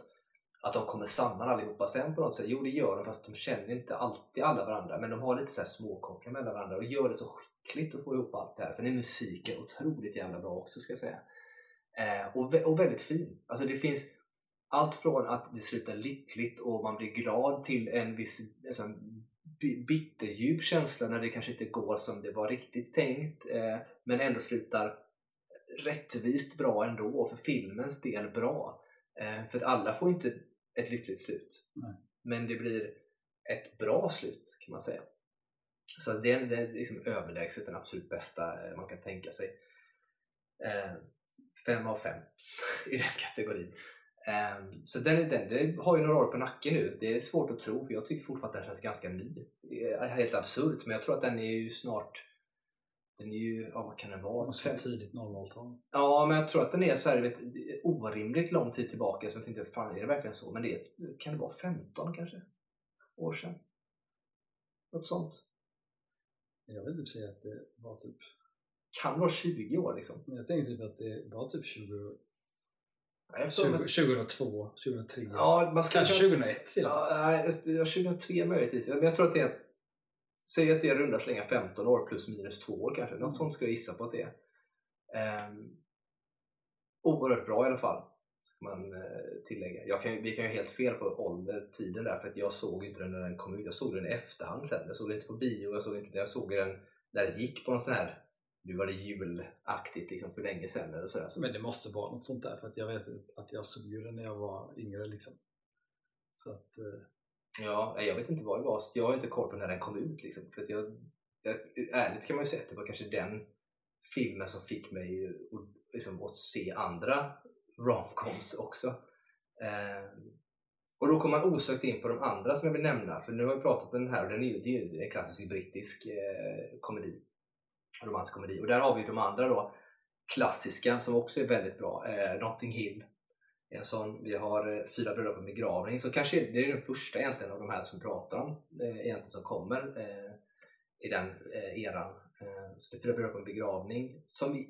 att de kommer samman allihopa sen på något sätt. Jo, det gör de fast de känner inte alltid alla varandra. Men de har lite så här småkopplingar mellan varandra och gör det så skickligt att få ihop allt det här. Sen är musiken otroligt jävla bra också ska jag säga. Eh, och, och väldigt fin. Alltså det finns allt från att det slutar lyckligt och man blir glad till en viss alltså, bitterdjup känsla när det kanske inte går som det var riktigt tänkt. Eh, men ändå slutar rättvist bra ändå och för filmens del bra. Eh, för att alla får inte ett lyckligt slut. Nej. Men det blir ett bra slut kan man säga. Så det är, det är liksom överlägset den absolut bästa eh, man kan tänka sig. Eh, fem av fem i den kategorin. Eh, så den, är- den, den har ju några år på nacken nu. Det är svårt att tro för jag tycker fortfarande att den känns ganska ny. Det är helt absurt men jag tror att den är ju snart den är ju, ja vad kan den vara? måste vara tidigt 00-tal. Ja, men jag tror att den är så här, vet, orimligt lång tid tillbaka. Så jag tänkte, fan är det verkligen så? Men det är, kan det vara 15 kanske? År sedan? Något sånt. Jag vill typ säga att det var typ Kan vara 20 år liksom? Men jag tänkte typ att det var typ 20, Jag 20, förstår, 2002, 2003, ja, man kanske 2001 till och med. Ja, nej, jag- jag- 2003 möjligtvis. Men jag tror att det är Säg att det är runda slänga 15 år plus minus 2 år kanske. Något Mm. sånt skulle jag gissa på att det är. Um, oerhört bra i alla fall. Ska man eh, tillägga. Jag kan, vi kan ju helt fel på ålder, tiden där. För att jag såg inte den när den kom ut. Jag såg den i efterhand sen. Jag såg den inte på bio. Jag såg, inte, jag såg den när den gick på någon sån här nu var det julaktigt liksom för länge sedan eller sådär. Så, Men det måste vara något sånt där för att jag vet att jag såg ju den när jag var yngre liksom. Så att, eh, Ja, jag vet inte vad det var. Jag har inte koll på när den kom ut. Liksom, för att jag, jag, ärligt kan man ju säga att det var kanske den filmen som fick mig att, liksom, att se andra romcoms också. Eh, och då kommer man osökt in på de andra som jag vill nämna, för nu har vi pratat om den här och den är ju en klassisk brittisk eh, komedi, romantisk komedi. Och där har vi de andra då, klassiska som också är väldigt bra. Eh, Notting Hill, en sån. Vi har eh, Fyra bröder på begravning, så kanske det är den första egentligen av de här som pratar om, eh, egentligen som kommer eh, i den eh, eran. Eh, så det är Fyra bröder på en begravning, som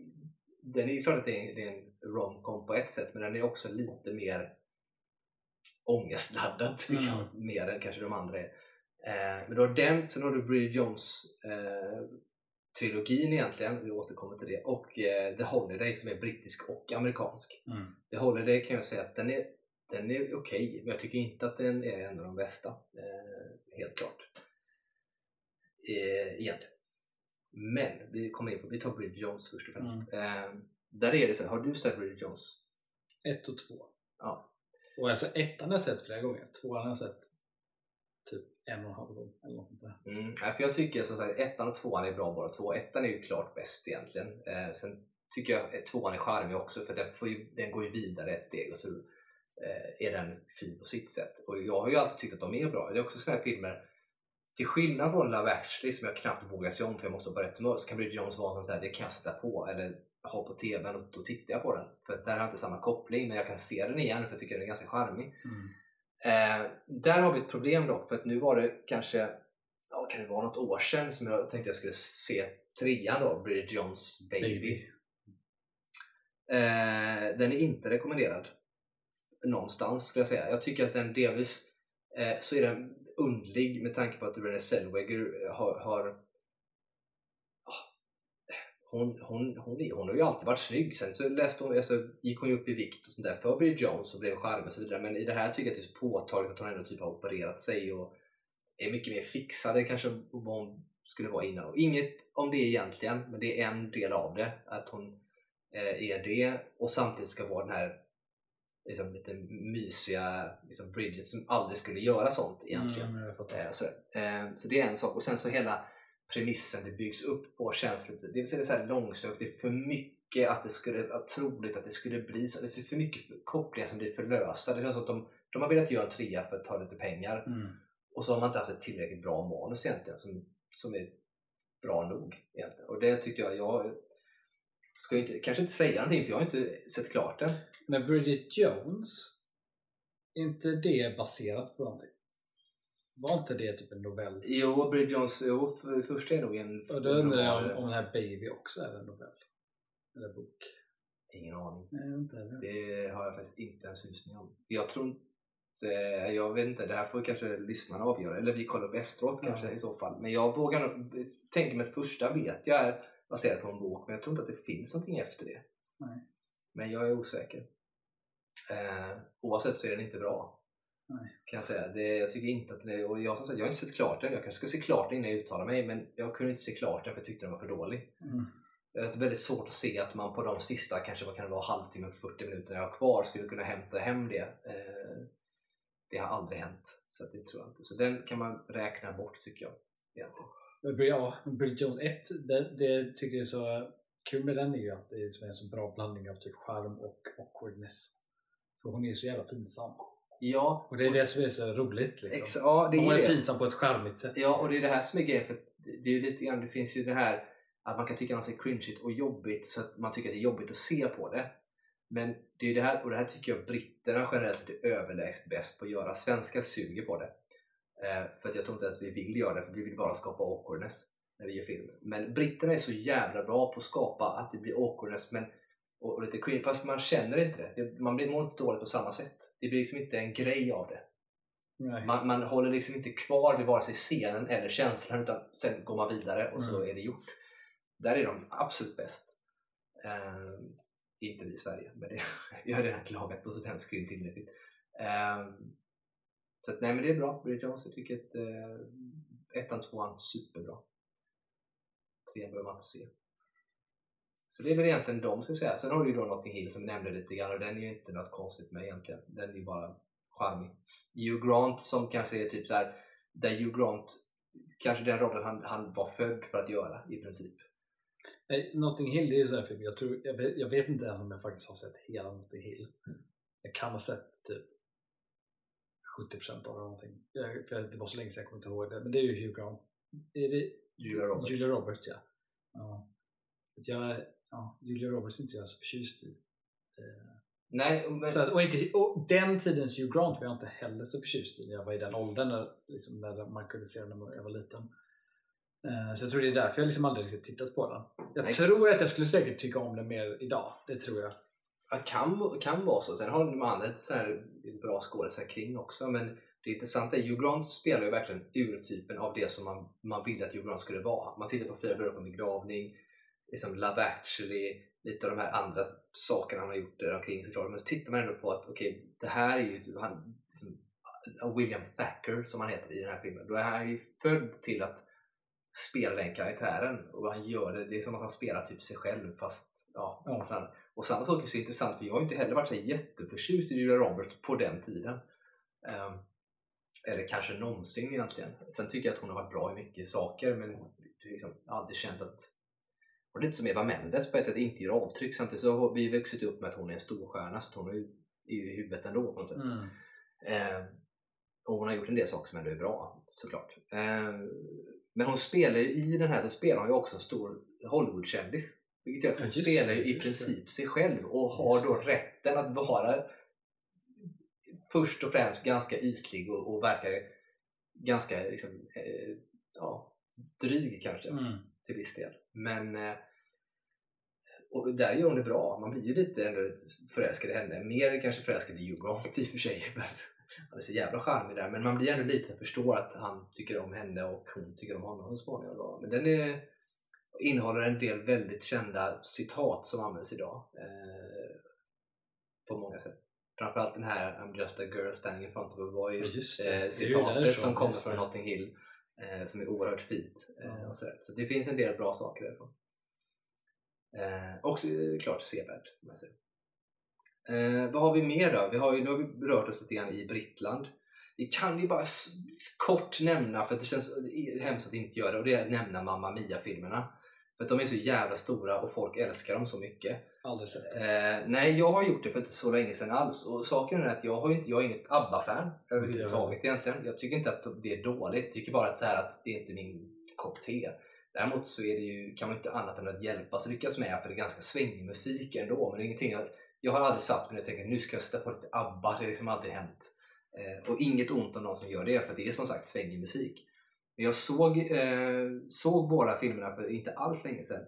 den är ju klart att det är, det är en romcom på ett sätt, men den är också lite mer ångestladdad tycker jag, Mm. mer än kanske de andra är. Eh, men då har den, sen har du Bridget Jones eh, trilogin egentligen, vi återkommer till det, och eh, The Holiday som är brittisk och amerikansk. Mm. The Holiday kan jag säga att den är, den är okej, men jag tycker inte att den är en av de bästa. Eh, helt klart. Eh, egentligen. Men vi kommer in på, vi tar Bridget Jones först och främst. Eh, där är det så har du sett Bridget Jones? Ett och två. Ja. Och alltså ettan har jag sett flera gånger. Tvåan har jag sett typ en och en halv gång eller något sånt där. Mm. ja, För jag tycker som sagt ettan och tvåan är bra båda två. Ettan är ju klart bäst egentligen. Eh, sen tycker jag att tvåan är charmig också för den, får ju, den går ju vidare ett steg och så eh, är den fin på sitt sätt. Och jag har ju alltid tyckt att de är bra. Det är också sådana här filmer till skillnad från Love actually som jag knappt vågar se om för jag måste vara rätt humör så kan Bridget Jones vara sånt där, det kan jag sätta på eller ha på TVn och då tittar jag på den. För där har jag inte samma koppling men jag kan se den igen för jag tycker den är ganska charmig. Mm. Eh, där har vi ett problem dock för att nu var det kanske, ja, kan det vara något år sedan som jag tänkte jag skulle se trean då, Bridget Jones Baby. Baby. Eh, den är inte rekommenderad någonstans skulle jag säga. Jag tycker att den delvis eh, så är den undlig med tanke på att Renée Zellweger har, har ah, hon, hon, hon, hon har ju alltid varit snygg. Sen så läste hon, alltså, gick hon ju upp i vikt och sånt där för Bridget Jones och blev charmig och så vidare. Men i det här tycker jag att det är så påtagligt att hon ändå typ har opererat sig och är mycket mer fixad kanske vad hon skulle vara innan. Och inget om det egentligen, men det är en del av det. Att hon eh, är det och samtidigt ska vara den här liksom, lite mysiga liksom Bridget som aldrig skulle göra sånt egentligen. Mm. Eh, sådär. Eh, så det är en sak. Och sen så hela premissen det byggs upp på känns lite, det vill säga det är så här långsökt, det är för mycket att det skulle vara troligt att det skulle bli så. Det är för mycket kopplingar som blir förlösa. Det känns som att de, de har velat göra en trea för att ta lite pengar Mm. och så har man inte haft ett tillräckligt bra manus egentligen som, som är bra nog. Egentligen. Och det tyckte jag, jag ska ju inte, kanske inte säga någonting för jag har inte sett klart den. Men Bridget Jones, är inte det baserat på någonting? Var inte det typ en novell? Jo, Bridget Jones, jo, för, först är nog en... Och då undrar jag om, om den här Baby också är en novell? Eller bok? Ingen aning. Nej, inte heller. Det har jag faktiskt inte en susning om. Jag tror inte, jag vet inte, det här får kanske lyssnarna avgöra. Eller vi kollar upp efteråt Ja. kanske i så fall. Men jag vågar nog, tänker mig att första vet jag är baserat på en bok. Men jag tror inte att det finns någonting efter det. Nej. Men jag är osäker. Eh, oavsett så är den inte bra. Nej. Kan jag säga. Det, jag tycker inte att den är, och jag, som sagt, jag har inte sett klart den. Jag kanske ska se klart den innan jag uttalar mig. Men jag kunde inte se klart den för jag tyckte den var för dålig. Mm. Det är väldigt svårt att se att man på de sista, kanske vad kan det vara, halvtimmen, 40 minuter jag har kvar skulle kunna hämta hem det. Eh, det har aldrig hänt. Så det tror jag inte. Så den kan man räkna bort tycker jag. Egentligen. Ja, Bridget Jones 1, det, det tycker jag är så kul med den är ju att det är en så bra blandning av typ charm och awkwardness. För hon är så jävla pinsam. Ja, Och det är det som är så roligt liksom. ex- ja det är är pinsam på ett charmigt sätt. Ja, och det är det här som är grejen. För det, är lite grann, det finns ju det här att man kan tycka något är cringeigt och jobbigt så att man tycker att det är jobbigt att se på det. Men det är det här, och det här tycker jag britterna generellt sett är överlägset bäst på att göra. Svenskar suger på det. Eh, för att jag tror inte att vi vill göra det, för vi vill bara skapa awkwardness när vi gör film. Men britterna är så jävla bra på att skapa att det blir awkwardness men, och, och lite cringe, fast man känner inte det. det man blir inte dåligt på samma sätt. Det blir liksom inte en grej av det. Man, man håller liksom inte kvar vid vare sig scenen eller känslan utan sen går man vidare och så Mm. är det gjort. Där är de absolut bäst. Ehm, inte vi i Sverige, men det, jag har redan klagat på svensk film tillräckligt. Ehm, så att, nej men det är bra, Bridget Jones. Jag tycker att uh, ettan, tvåan, superbra. Trean behöver man inte se. Så det är väl egentligen de ska jag säga. Sen har du ju då Notting Hill som vi nämnde lite grann och den är ju inte något konstigt med egentligen. Den är ju bara charmig. Hugh Grant som kanske är typ så här där Hugh Grant kanske den rollen han, han var född för att göra i princip. Nej, Notting Hill det är ju sån film, jag, tror, jag, vet, jag vet inte ens om jag faktiskt har sett hela Notting Hill. Jag kan ha sett typ 70% av det någonting. Jag, för det var så länge sedan jag kommer inte ihåg det. Men det är ju Hugh Grant. Är det Julia Roberts. Julia Roberts ja. ja. Jag, ja Julia Roberts är inte jag så förtjust i. Eh, Nej, men, Så, att- och, inte, och den tidens Hugh Grant var jag inte heller så förtjust i när jag var i den åldern när, liksom, när man kunde se den när jag var liten. Eh, Så jag tror det är därför jag liksom aldrig riktigt tittat på den. Jag Nej. tror att jag skulle säkert tycka om den mer idag. Det tror jag. Ja, kan, kan vara så. Sen har de andra så här bra skådisar kring också. Men det intressanta är Hugh Grant spelar ju verkligen urtypen av det som man, man ville att Hugh Grant skulle vara. Man tittar på Fyra bröder på begravning, liksom Love actually, lite av de här andra sakerna han har gjort där omkring såklart. Men så tittar man ändå på att okej, det här är ju han, liksom, William Thacker som han heter i den här filmen. Då är han ju född till att spela den karaktären och han gör det, det är som att han spelar typ sig själv fast ja, Ja. sen, och samma sak är så intressant för jag har ju inte heller varit så jätteförtjust i Julia Roberts på den tiden. Ehm, eller kanske någonsin egentligen. Sen tycker jag att hon har varit bra i mycket saker men liksom, aldrig känt att är lite som Eva Mendes på ett sätt, inte gör avtryck. Samtidigt så har vi vuxit upp med att hon är en storstjärna så att hon är ju är ju i huvudet ändå på något sätt. Mm. Ehm, och hon har gjort en del saker som ändå är bra såklart. Ehm, men hon spelar ju i den här så spelar hon ju också en stor Hollywoodkändis. Vilket gör att hon just spelar ju i princip sig själv och har då rätten att vara först och främst ganska ytlig och, och verkar ganska liksom, eh, ja, dryg kanske Mm. Till viss del. Men eh, och där gör hon det bra. Man blir ju lite ändå förälskad i henne. Mer kanske förälskad i Hugh Grant i och för sig. Han är så jävla charmig där. Men man blir ändå lite förstår att han tycker om henne och hon tycker om honom så småningom. Men den är, innehåller en del väldigt kända citat som används idag. Eh, på många sätt. Framförallt den här I'm just a girl standing in front of a boy eh, citatet som kommer från. Notting Hill eh, som är oerhört fint. Eh, och sådär. Så det finns en del bra saker därifrån. Eh, också eh, klart säger. Eh, vad har vi mer då? Vi har ju, nu har vi rört oss lite grann i Brittland. Vi kan ju bara kort nämna, för det känns hemskt att inte göra det, och det är att nämna Mamma Mia-filmerna. För att de är så jävla stora och folk älskar dem så mycket. Aldrig sett. Eh, nej, jag har gjort det för inte så länge sedan alls. Och saken är att jag, har inte, jag är inget ABBA-fan överhuvudtaget egentligen. Jag tycker inte att det är dåligt. Jag tycker bara att, så här att det är inte min kopp te. Däremot så är det ju, kan man inte annat än att hjälpas lyckas med för det är ganska svängig musik ändå. Men det är ingenting jag, jag har aldrig satt mig och tänkt nu ska jag sätta på lite ABBA. Det har liksom aldrig hänt. Eh, och inget ont om någon som gör det för det är som sagt svängig musik. Men jag såg, eh, såg båda filmerna för inte alls länge sedan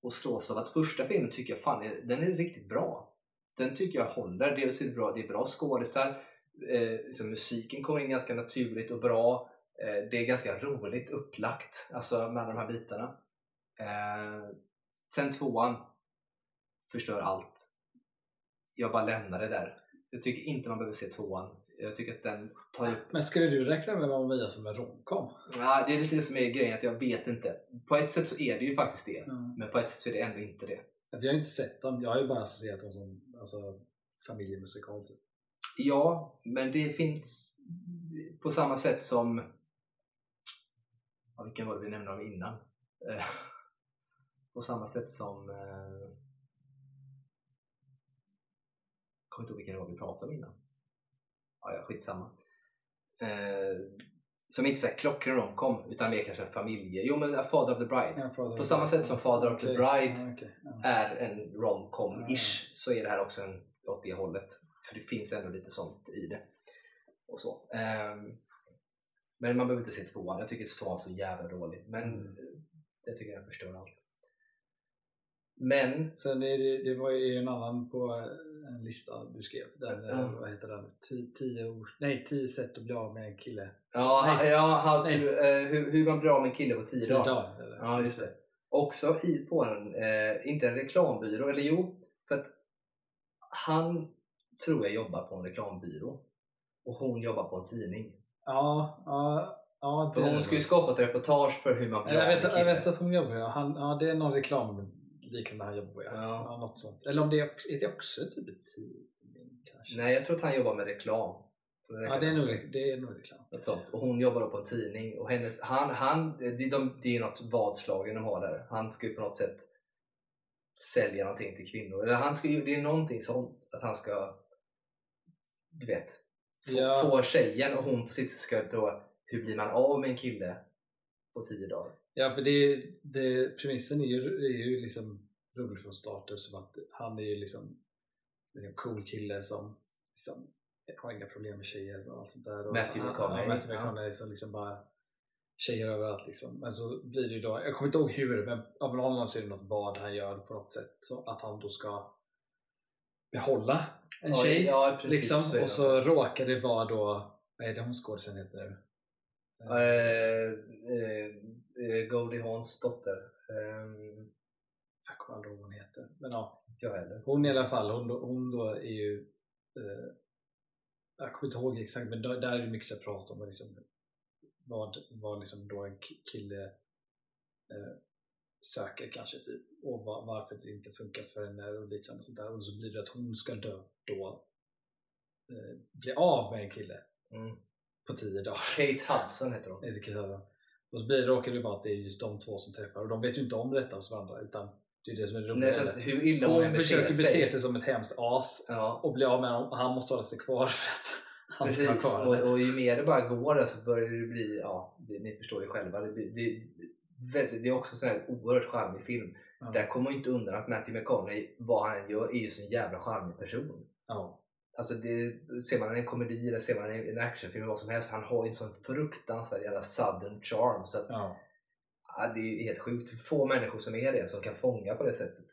och slås av att första filmen tycker jag fan är, den är riktigt bra. Den tycker jag håller. Dels är det bra, det är bra skådisar. Eh, musiken kommer in ganska naturligt och bra. Eh, det är ganska roligt upplagt alltså med de här bitarna. Eh, sen tvåan förstör allt. Jag bara lämnar det där. Jag tycker inte man behöver se tvåan. Jag tycker att den tar upp Men skulle du räkna med Mamma Mia som en romcom? Ja, det är lite det som är grejen, att jag vet inte. På ett sätt så är det ju faktiskt det. Mm. Men på ett sätt så är det ändå inte det. Jag har ju inte sett dem. Jag har ju bara associerat dem som alltså, familjemusikal. Typ. Ja, men det finns på samma sätt som... Ja, vilken var det vi nämnde om innan? Eh, på samma sätt som... Eh, jag kommer inte ihåg vilken det var vi pratade om innan. Ja, ja skitsamma. Eh, som inte är klockren romcom utan mer kanske en familje... Jo, men Father of the Bride. Ja, På samma the- sätt som Father of the. Bride Ja, okej. Ja. är en romcom-ish så är det här också en åt det hållet. För det finns ändå lite sånt i det. Och så. Ehm, men man behöver inte se tvåan. Jag tycker tvåan är så jävla dålig. Men Mm. eh, jag tycker den förstör allt. Men Sen är det, det var ju en annan på en lista du skrev. Eh, Ja. Vad heter den? Tio, tio, ord, nej, tio sätt att bli av med en kille. ja, Nej. ja how to, eh, hur, hur man blir av med en kille på tio, Tio dagar. dagar. eller? Ja, just det. Också i, på en, eh, inte en reklambyrå, eller jo, för att han tror jag jobbar på en reklambyrå och hon jobbar på en tidning. Ja, ja, ja. För hon ska ju skapa ett reportage för hur man blir jag, vet, jag vet att hon jobbar ja. Han, ja, det är någon reklam liknande han jobbar på. Ja. Ja. Något sånt. Eller om det är, är det också typ ett tidning kanske? Nej, jag tror att han jobbar med reklam. Ja, det är nog, det är nog reklam. Något sånt. Och hon jobbar då på en tidning. Och hennes, han, han, det, är de, det är något vadslagning de har där. Han ska ju på något sätt sälja någonting till kvinnor. Eller han ska, det är någonting sånt. Att han ska, du vet, få, Ja. får tjejen och hon på sitt sätt ska då, hur blir man av med en kille på tio dagar? Ja, för det, det, premissen är ju, är ju liksom rolig från start eftersom att han är ju liksom en cool kille som liksom har inga problem med tjejer och allt sånt där. Och Matthew McConaughey, Ja, Matthew. McConaughey som liksom bara tjejer överallt liksom. Men så blir det ju då, jag kommer inte ihåg hur, men av någon anledning så är det något vad han gör på något sätt. Så att han då ska behålla en Ja, tjej. ja, i princip liksom, så det och så råkar det vara då, vad är det hon skådisen heter nu? Eh, eh, Goldie Hawns dotter. Eh, Jag kommer aldrig ihåg vad hon heter. Men ja, jag heller. Hon i alla fall, hon, då- hon då är ju eh, jag kommer inte ihåg exakt men där, är det mycket så prat om liksom, vad, vad liksom då en ki- kille eh, söker kanske typ och va, varför det inte funkat för henne och liknande sånt där och så blir det att hon ska dö då eh, bli av med en kille Mm. på tio dagar Kate Hudson heter hon. Och så blir det, råkar det vara att det är just de två som träffar och de vet ju inte om detta hos varandra utan det är det som är det roliga Nej, så att hur illa hon, försöker sig. bete sig som ett hemskt as Ja, och bli av med honom och han måste hålla sig kvar för att han ska precis. vara kvar. Och, och ju mer det bara går så börjar det bli, ja, det, ni förstår ju själva. Det, blir- det, väldigt, det är också en oerhört charmig film. Ja. Där kommer man inte undan att Matthew McConaughey, vad han än gör, är ju en jävla charmig person. Ja. Alltså det, ser man en komedi eller ser man en, en actionfilm eller vad som helst, han har ju en sån fruktansvärd jävla southern charm. Så att, Ja. ja, det är helt sjukt. Få människor som är det, som kan fånga på det sättet.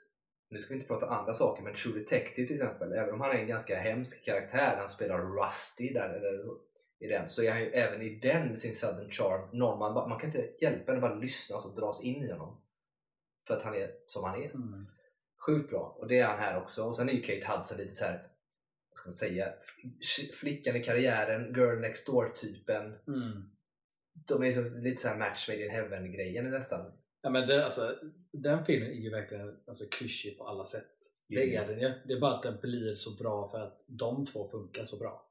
Nu ska vi inte prata andra saker, men True Detective till exempel, även om han är en ganska hemsk karaktär, han spelar Rusty där, eller, i den, så är han ju även i den med sin southern charm, någon man, man kan inte hjälpa än att bara lyssna och dras in i honom. För att han är som han är. Mm. Sjukt bra. Och det är han här också. Och sen är ju Kate Hudson lite så här, vad ska man säga, flickan i karriären, girl next door typen. Mm. De är så, lite så här match made in heaven grejen nästan. Ja, men det, alltså, den filmen är ju verkligen alltså, klyschig på alla sätt. Det är den ju. Det är bara att den blir så bra för att de två funkar så bra.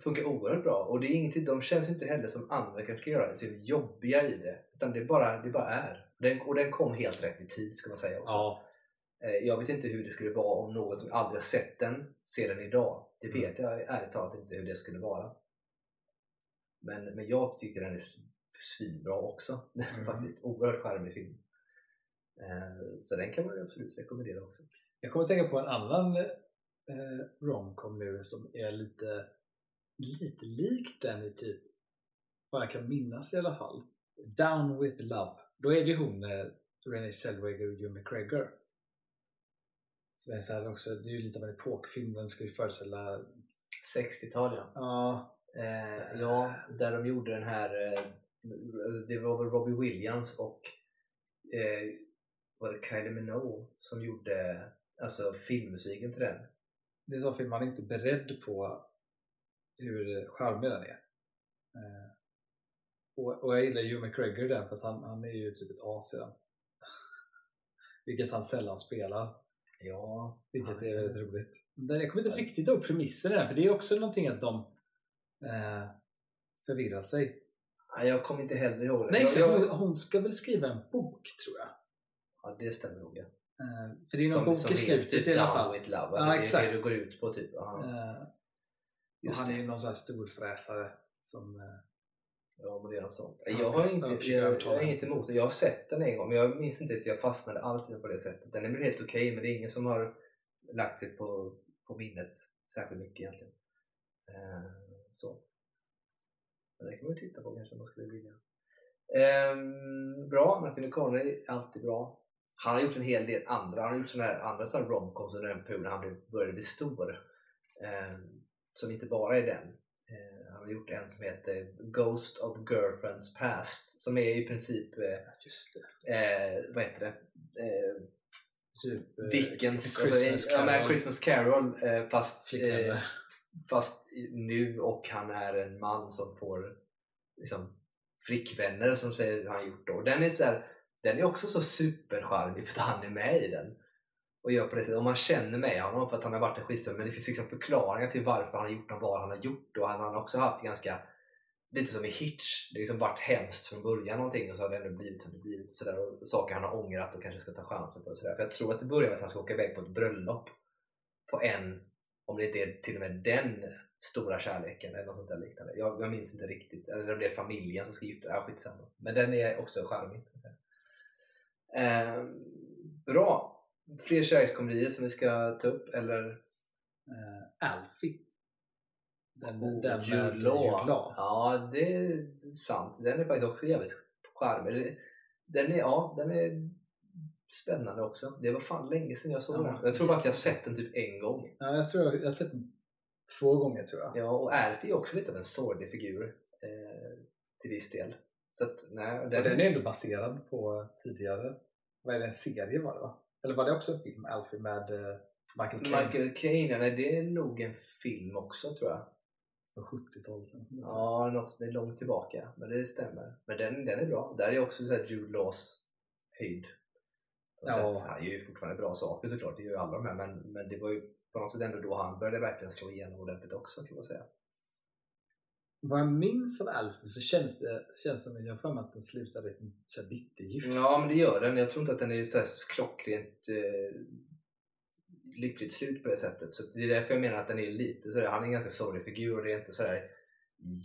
funkar oerhört bra och det är ingenting, de känns inte heller som andra kanske ska göra typ jobbiga i det. Utan det bara, det bara är. Den, och den kom helt rätt i tid ska man säga också. Ja. Eh, Jag vet inte hur det skulle vara om någon som aldrig har sett den ser den idag. Det Mm. vet jag ärligt talat inte hur det skulle vara. Men, men jag tycker den är svinbra också. Mm. Faktiskt oerhört charmig film. Eh, Så den kan man absolut rekommendera också. Jag kommer att tänka på en annan eh, romcom nu som är lite, lite lik den i typ, vad jag kan minnas i alla fall. Down with Love. Då är det hon, eh, Renée Zellweger och Hugh McGregor. Som är så här också, det är ju lite av en epokfilm, den ska ju föreställa 60-tal ja. Ja, Eh, ja, där de gjorde den här, eh, det var väl Robbie Williams och eh, var det Kylie Minogue som gjorde alltså filmmusiken till den. det är en sån film man är inte beredd på hur charmig den är. Eh, och, och jag gillar Hugh McGregor den för att han, han är ju typ ett as i den. Vilket han sällan spelar. Ja, Vilket är väldigt roligt. Jag kommer inte riktigt ihåg premissen i den för det är också någonting att de eh, förvirrar sig. Nej, jag kommer inte heller ihåg det. Nej, jag, jag, hon, ska väl skriva en bok tror jag. ja, det stämmer nog. Ja. Eh, för det är någon bok i heter slutet typ i alla fall. with Love. Ja, det är exakt. det du går ut på typ. Eh, och han är ju någon sån här storfräsare som... Eh, Ja, men det är något sånt. Han Jag har, inte, jag, jag har inget emot det. Jag har sett den en gång men jag minns inte att jag fastnade alls den på det sättet. Den är väl helt okej men det är ingen som har lagt sig på, på minnet särskilt mycket egentligen. Eh, så. Men det kan man ju titta på kanske om man skulle vilja. Ehm, bra, Matthew McConaughey, alltid bra. Han har gjort en hel del andra, han har gjort såna här andra sådana romcoms under den perioden han blev- började bli stor. Ehm, som inte bara är den. Eh, han har gjort en som heter Ghost of Girlfriends Past som är i princip, eh, eh, vad heter det? Eh, Typ, eh, Dickens, Christmas alltså, ja, men Carol. Christmas Carol eh, fast, eh, fast nu och han är en man som får liksom, flickvänner som säger hur han gjort då. Den är, så här, den är också så supercharmig för att han är med i den. Och gör på det sättet. Och man känner med honom för att han har varit en skitstövel men det finns liksom förklaringar till varför han har gjort och vad han har gjort. Och han har också haft ganska lite som i Hitch. Det har liksom varit hemskt från början någonting och så har det ändå blivit som det blivit. Och, så där, och saker han har ångrat och kanske ska ta chansen på. Och så där. För jag tror att det börjar med att han ska åka iväg på ett bröllop på en, om det inte är till och med den Stora kärleken eller något sånt där liknande. Jag, jag minns inte riktigt. Eller om det är familjen som ska gifta Ja, skitsamma. Men den är också charmig. Eh, bra! Fler kärlekskomedier som vi ska ta upp eller? Uh, Alfie. Den, oh, den med Jude Law. Ja, det är sant. Den är faktiskt också jävligt charmig. Den är, ja, den är spännande också. Det var fan länge sedan jag såg ja, den. Jag tror bara att jag sett den typ en gång. Ja, jag tror jag, jag har sett den två gånger tror jag. Ja, och Alfie är också lite av en sorglig figur eh, till viss del. Så att, nej, den... den är ändå baserad på tidigare, vad är det, en serie var det va? Eller var det också en film, Alfie med eh, Michael Caine? Michael Caine, nej det är nog en film också tror jag. Från 70-talet? Ja, något, det är långt tillbaka. Men det stämmer. Men den, den är bra. Där är också så här Jude Laws höjd. Ja. Han gör ju fortfarande bra saker såklart, det gör ju alla de här. Men, men det var ju på något sätt ändå då han började verkligen slå igenom ordentligt också kan man säga. Vad jag minns av Alfie så känns det, känns som att jag för mig att den slutade i ett bittergift. Ja men det gör den. Jag tror inte att den är så här klockrent eh, lyckligt slut på det sättet. Så det är därför jag menar att den är lite sådär, han är en ganska sorglig figur och det är inte sådär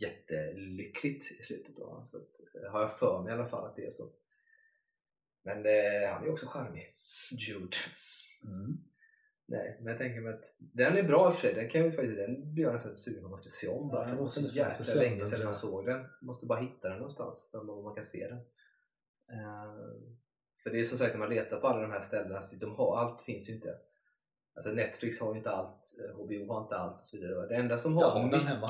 jättelyckligt i slutet. Då. Så att, eh, har jag för mig i alla fall att det är så. Men eh, han är också charmig, Jude. Mm. Nej, men jag tänker mig att den är bra i och för sig. Den, kan vi faktiskt, den blir jag nästan sugen på att se om. Bara ja, för det var så jäkla länge sedan jag såg den. Måste bara hitta den någonstans där man kan se den. Uh, för det är som sagt när man letar på alla de här ställena, så de har, allt finns ju inte. Alltså Netflix har ju inte allt, HBO har inte allt och så vidare. Det enda som har jag har mycket... den hemma.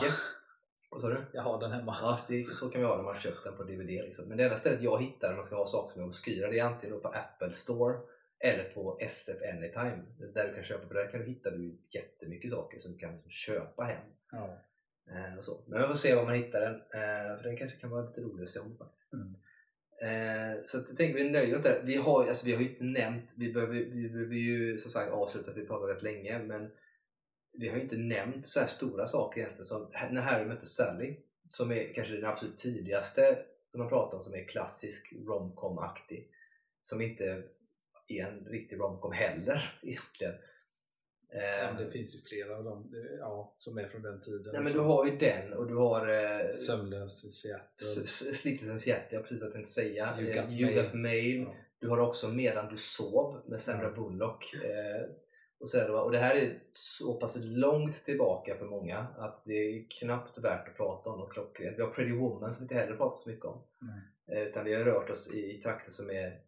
Vad sa du? Jag har den hemma. Ja, det, så kan vi ha när man köpt den på DVD. Liksom. Men det enda stället jag hittar när man ska ha saker som är obskyra det är antingen på Apple Store eller på SF Anytime där du kan köpa, för där kan du hitta du jättemycket saker som du kan liksom köpa hem. Ja. Eh, och så. Men vi får se var man hittar den, eh, för den kanske kan vara lite rolig att se om faktiskt. Mm. Eh, så jag tänker vi nöjer oss där. Vi har, alltså, vi har ju inte nämnt, vi behöver, vi behöver ju som sagt avsluta för vi pratat rätt länge men vi har ju inte nämnt så här stora saker egentligen som när Harry mötte Sally som är kanske den absolut tidigaste som man pratar om som är klassisk romcom-aktig som inte är en riktig romcom heller egentligen. Ja, det finns ju flera av dem ja, som är från den tiden. Nej, men du har ju den och du har eh, Sömnlös i Seattle. Sleepless i Seattle, jag precis jag tänkte säga. You Got, you got Mail. Ja. Du har också Medan du sov med Sandra. Bullock. Eh, och, så och det här är så pass långt tillbaka för många att det är knappt värt att prata om och klockrent. Vi har Pretty Woman som vi inte heller pratat så mycket om. Mm. Eh, utan vi har rört oss i, i trakter som är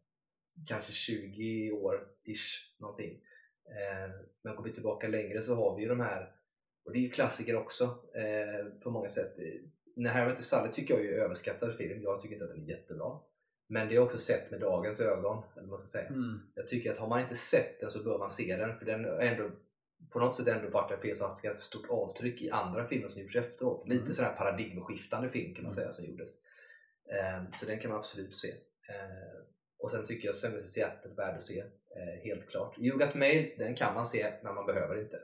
kanske 20 år ish någonting. Eh, men går vi tillbaka längre så har vi ju de här, och det är ju klassiker också eh, på många sätt. När Harry Met Sally tycker jag är överskattad film, jag tycker inte att den är jättebra. Men det är också sett med dagens ögon. Eller man ska säga. Mm. Jag tycker att har man inte sett den så bör man se den för den är ändå på något sätt ändå varit en film som haft ett stort avtryck i andra filmer som gjorts efteråt. Mm. Lite sån här paradigmskiftande film kan man mm. säga som gjordes. Um, så den kan man absolut se. Och sen tycker jag i Seattle är värd att se. Uh, helt klart. You Got Mail, den kan man se men man behöver inte.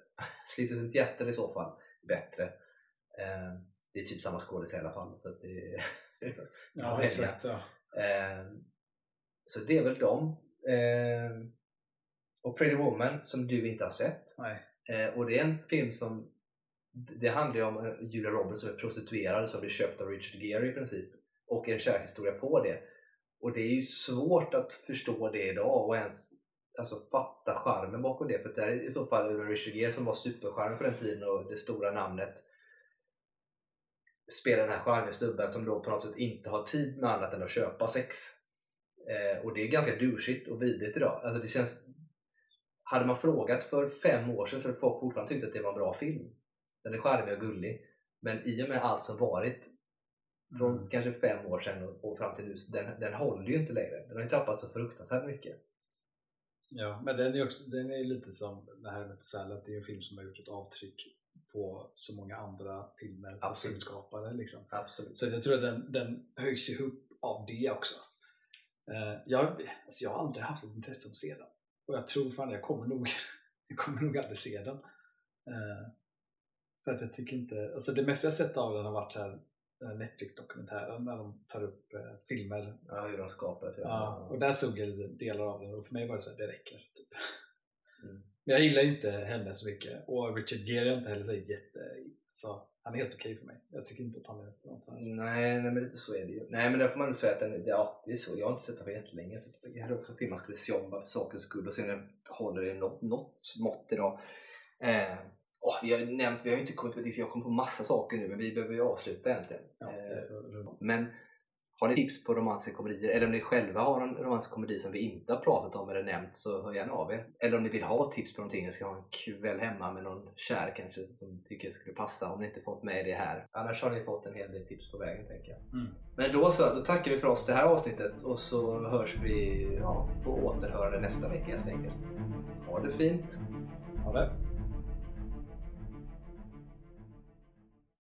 Sleepless in Seattle i så fall bättre. Uh, det är typ samma skådis i alla fall. Så det ja, exakt. Ja. Ehm, så det är väl dem. Ehm, och Pretty Woman som du inte har sett. Ehm, och det är en film som det handlar ju om eh, Julia Roberts som är prostituerad som blir köpt av Richard Gere i princip. Och en kärlekshistoria på det. Och det är ju svårt att förstå det idag och ens alltså, fatta charmen bakom det. För det är i så fall Richard Gere som var supercharmig på den tiden och det stora namnet spelar den här charmiga snubben som då på något sätt inte har tid med annat än att köpa sex. Eh, och det är ganska douchigt och vidrigt idag. Alltså det känns, hade man frågat för fem år sedan så hade folk fortfarande tyckt att det var en bra film. Den är charmig och gullig. Men i och med allt som varit från mm. kanske fem år sedan och, och fram till nu, den, den håller ju inte längre. Den har ju tappat så fruktansvärt mycket. Ja, men den är, också, den är lite som det här med Salad, det är en film som har gjort ett avtryck på så många andra filmer och filmskapare. Liksom. Absolut. Så jag tror att den, den höjs ihop av det också. Uh, jag, alltså jag har aldrig haft ett intresse av att se den. Och jag tror fan jag kommer nog, jag kommer nog aldrig se den. Uh, för att jag tycker inte, alltså det mesta jag sett av den har varit här eh, Netflix-dokumentären när de tar upp uh, filmer. Ja, hur de skapar. Ja, och där såg jag delar av den och för mig var det så här, det räcker. Typ. Mm. Men jag gillar inte henne så mycket och Richard Gere är inte heller så jätte... Så han är helt okej för mig. Jag tycker inte att han är något sånt. Nej, nej, men lite så är det ju. Nej, men där får man säga att den, ja, det är så. Jag har inte sett den på jättelänge. Så jag hade också en film man skulle se om bara för sakens skull och se om den håller i något, något mått idag. Eh, åh, vi har nämnt, vi har inte kommit på det, för jag kommer på massa saker nu, men vi behöver ju avsluta egentligen. Ja, Eh, men har ni tips på romantiska komedier eller om ni själva har en romantisk komedi som vi inte har pratat om eller nämnt så hör gärna av er. Eller om ni vill ha tips på någonting, jag ska ha en kväll hemma med någon kär kanske som tycker skulle passa om ni inte fått med det här. Annars har ni fått en hel del tips på vägen tänker jag. Mm. Men då så, då tackar vi för oss det här avsnittet och så hörs vi ja, på återhörande nästa vecka helt enkelt. Ha det fint! Ha det.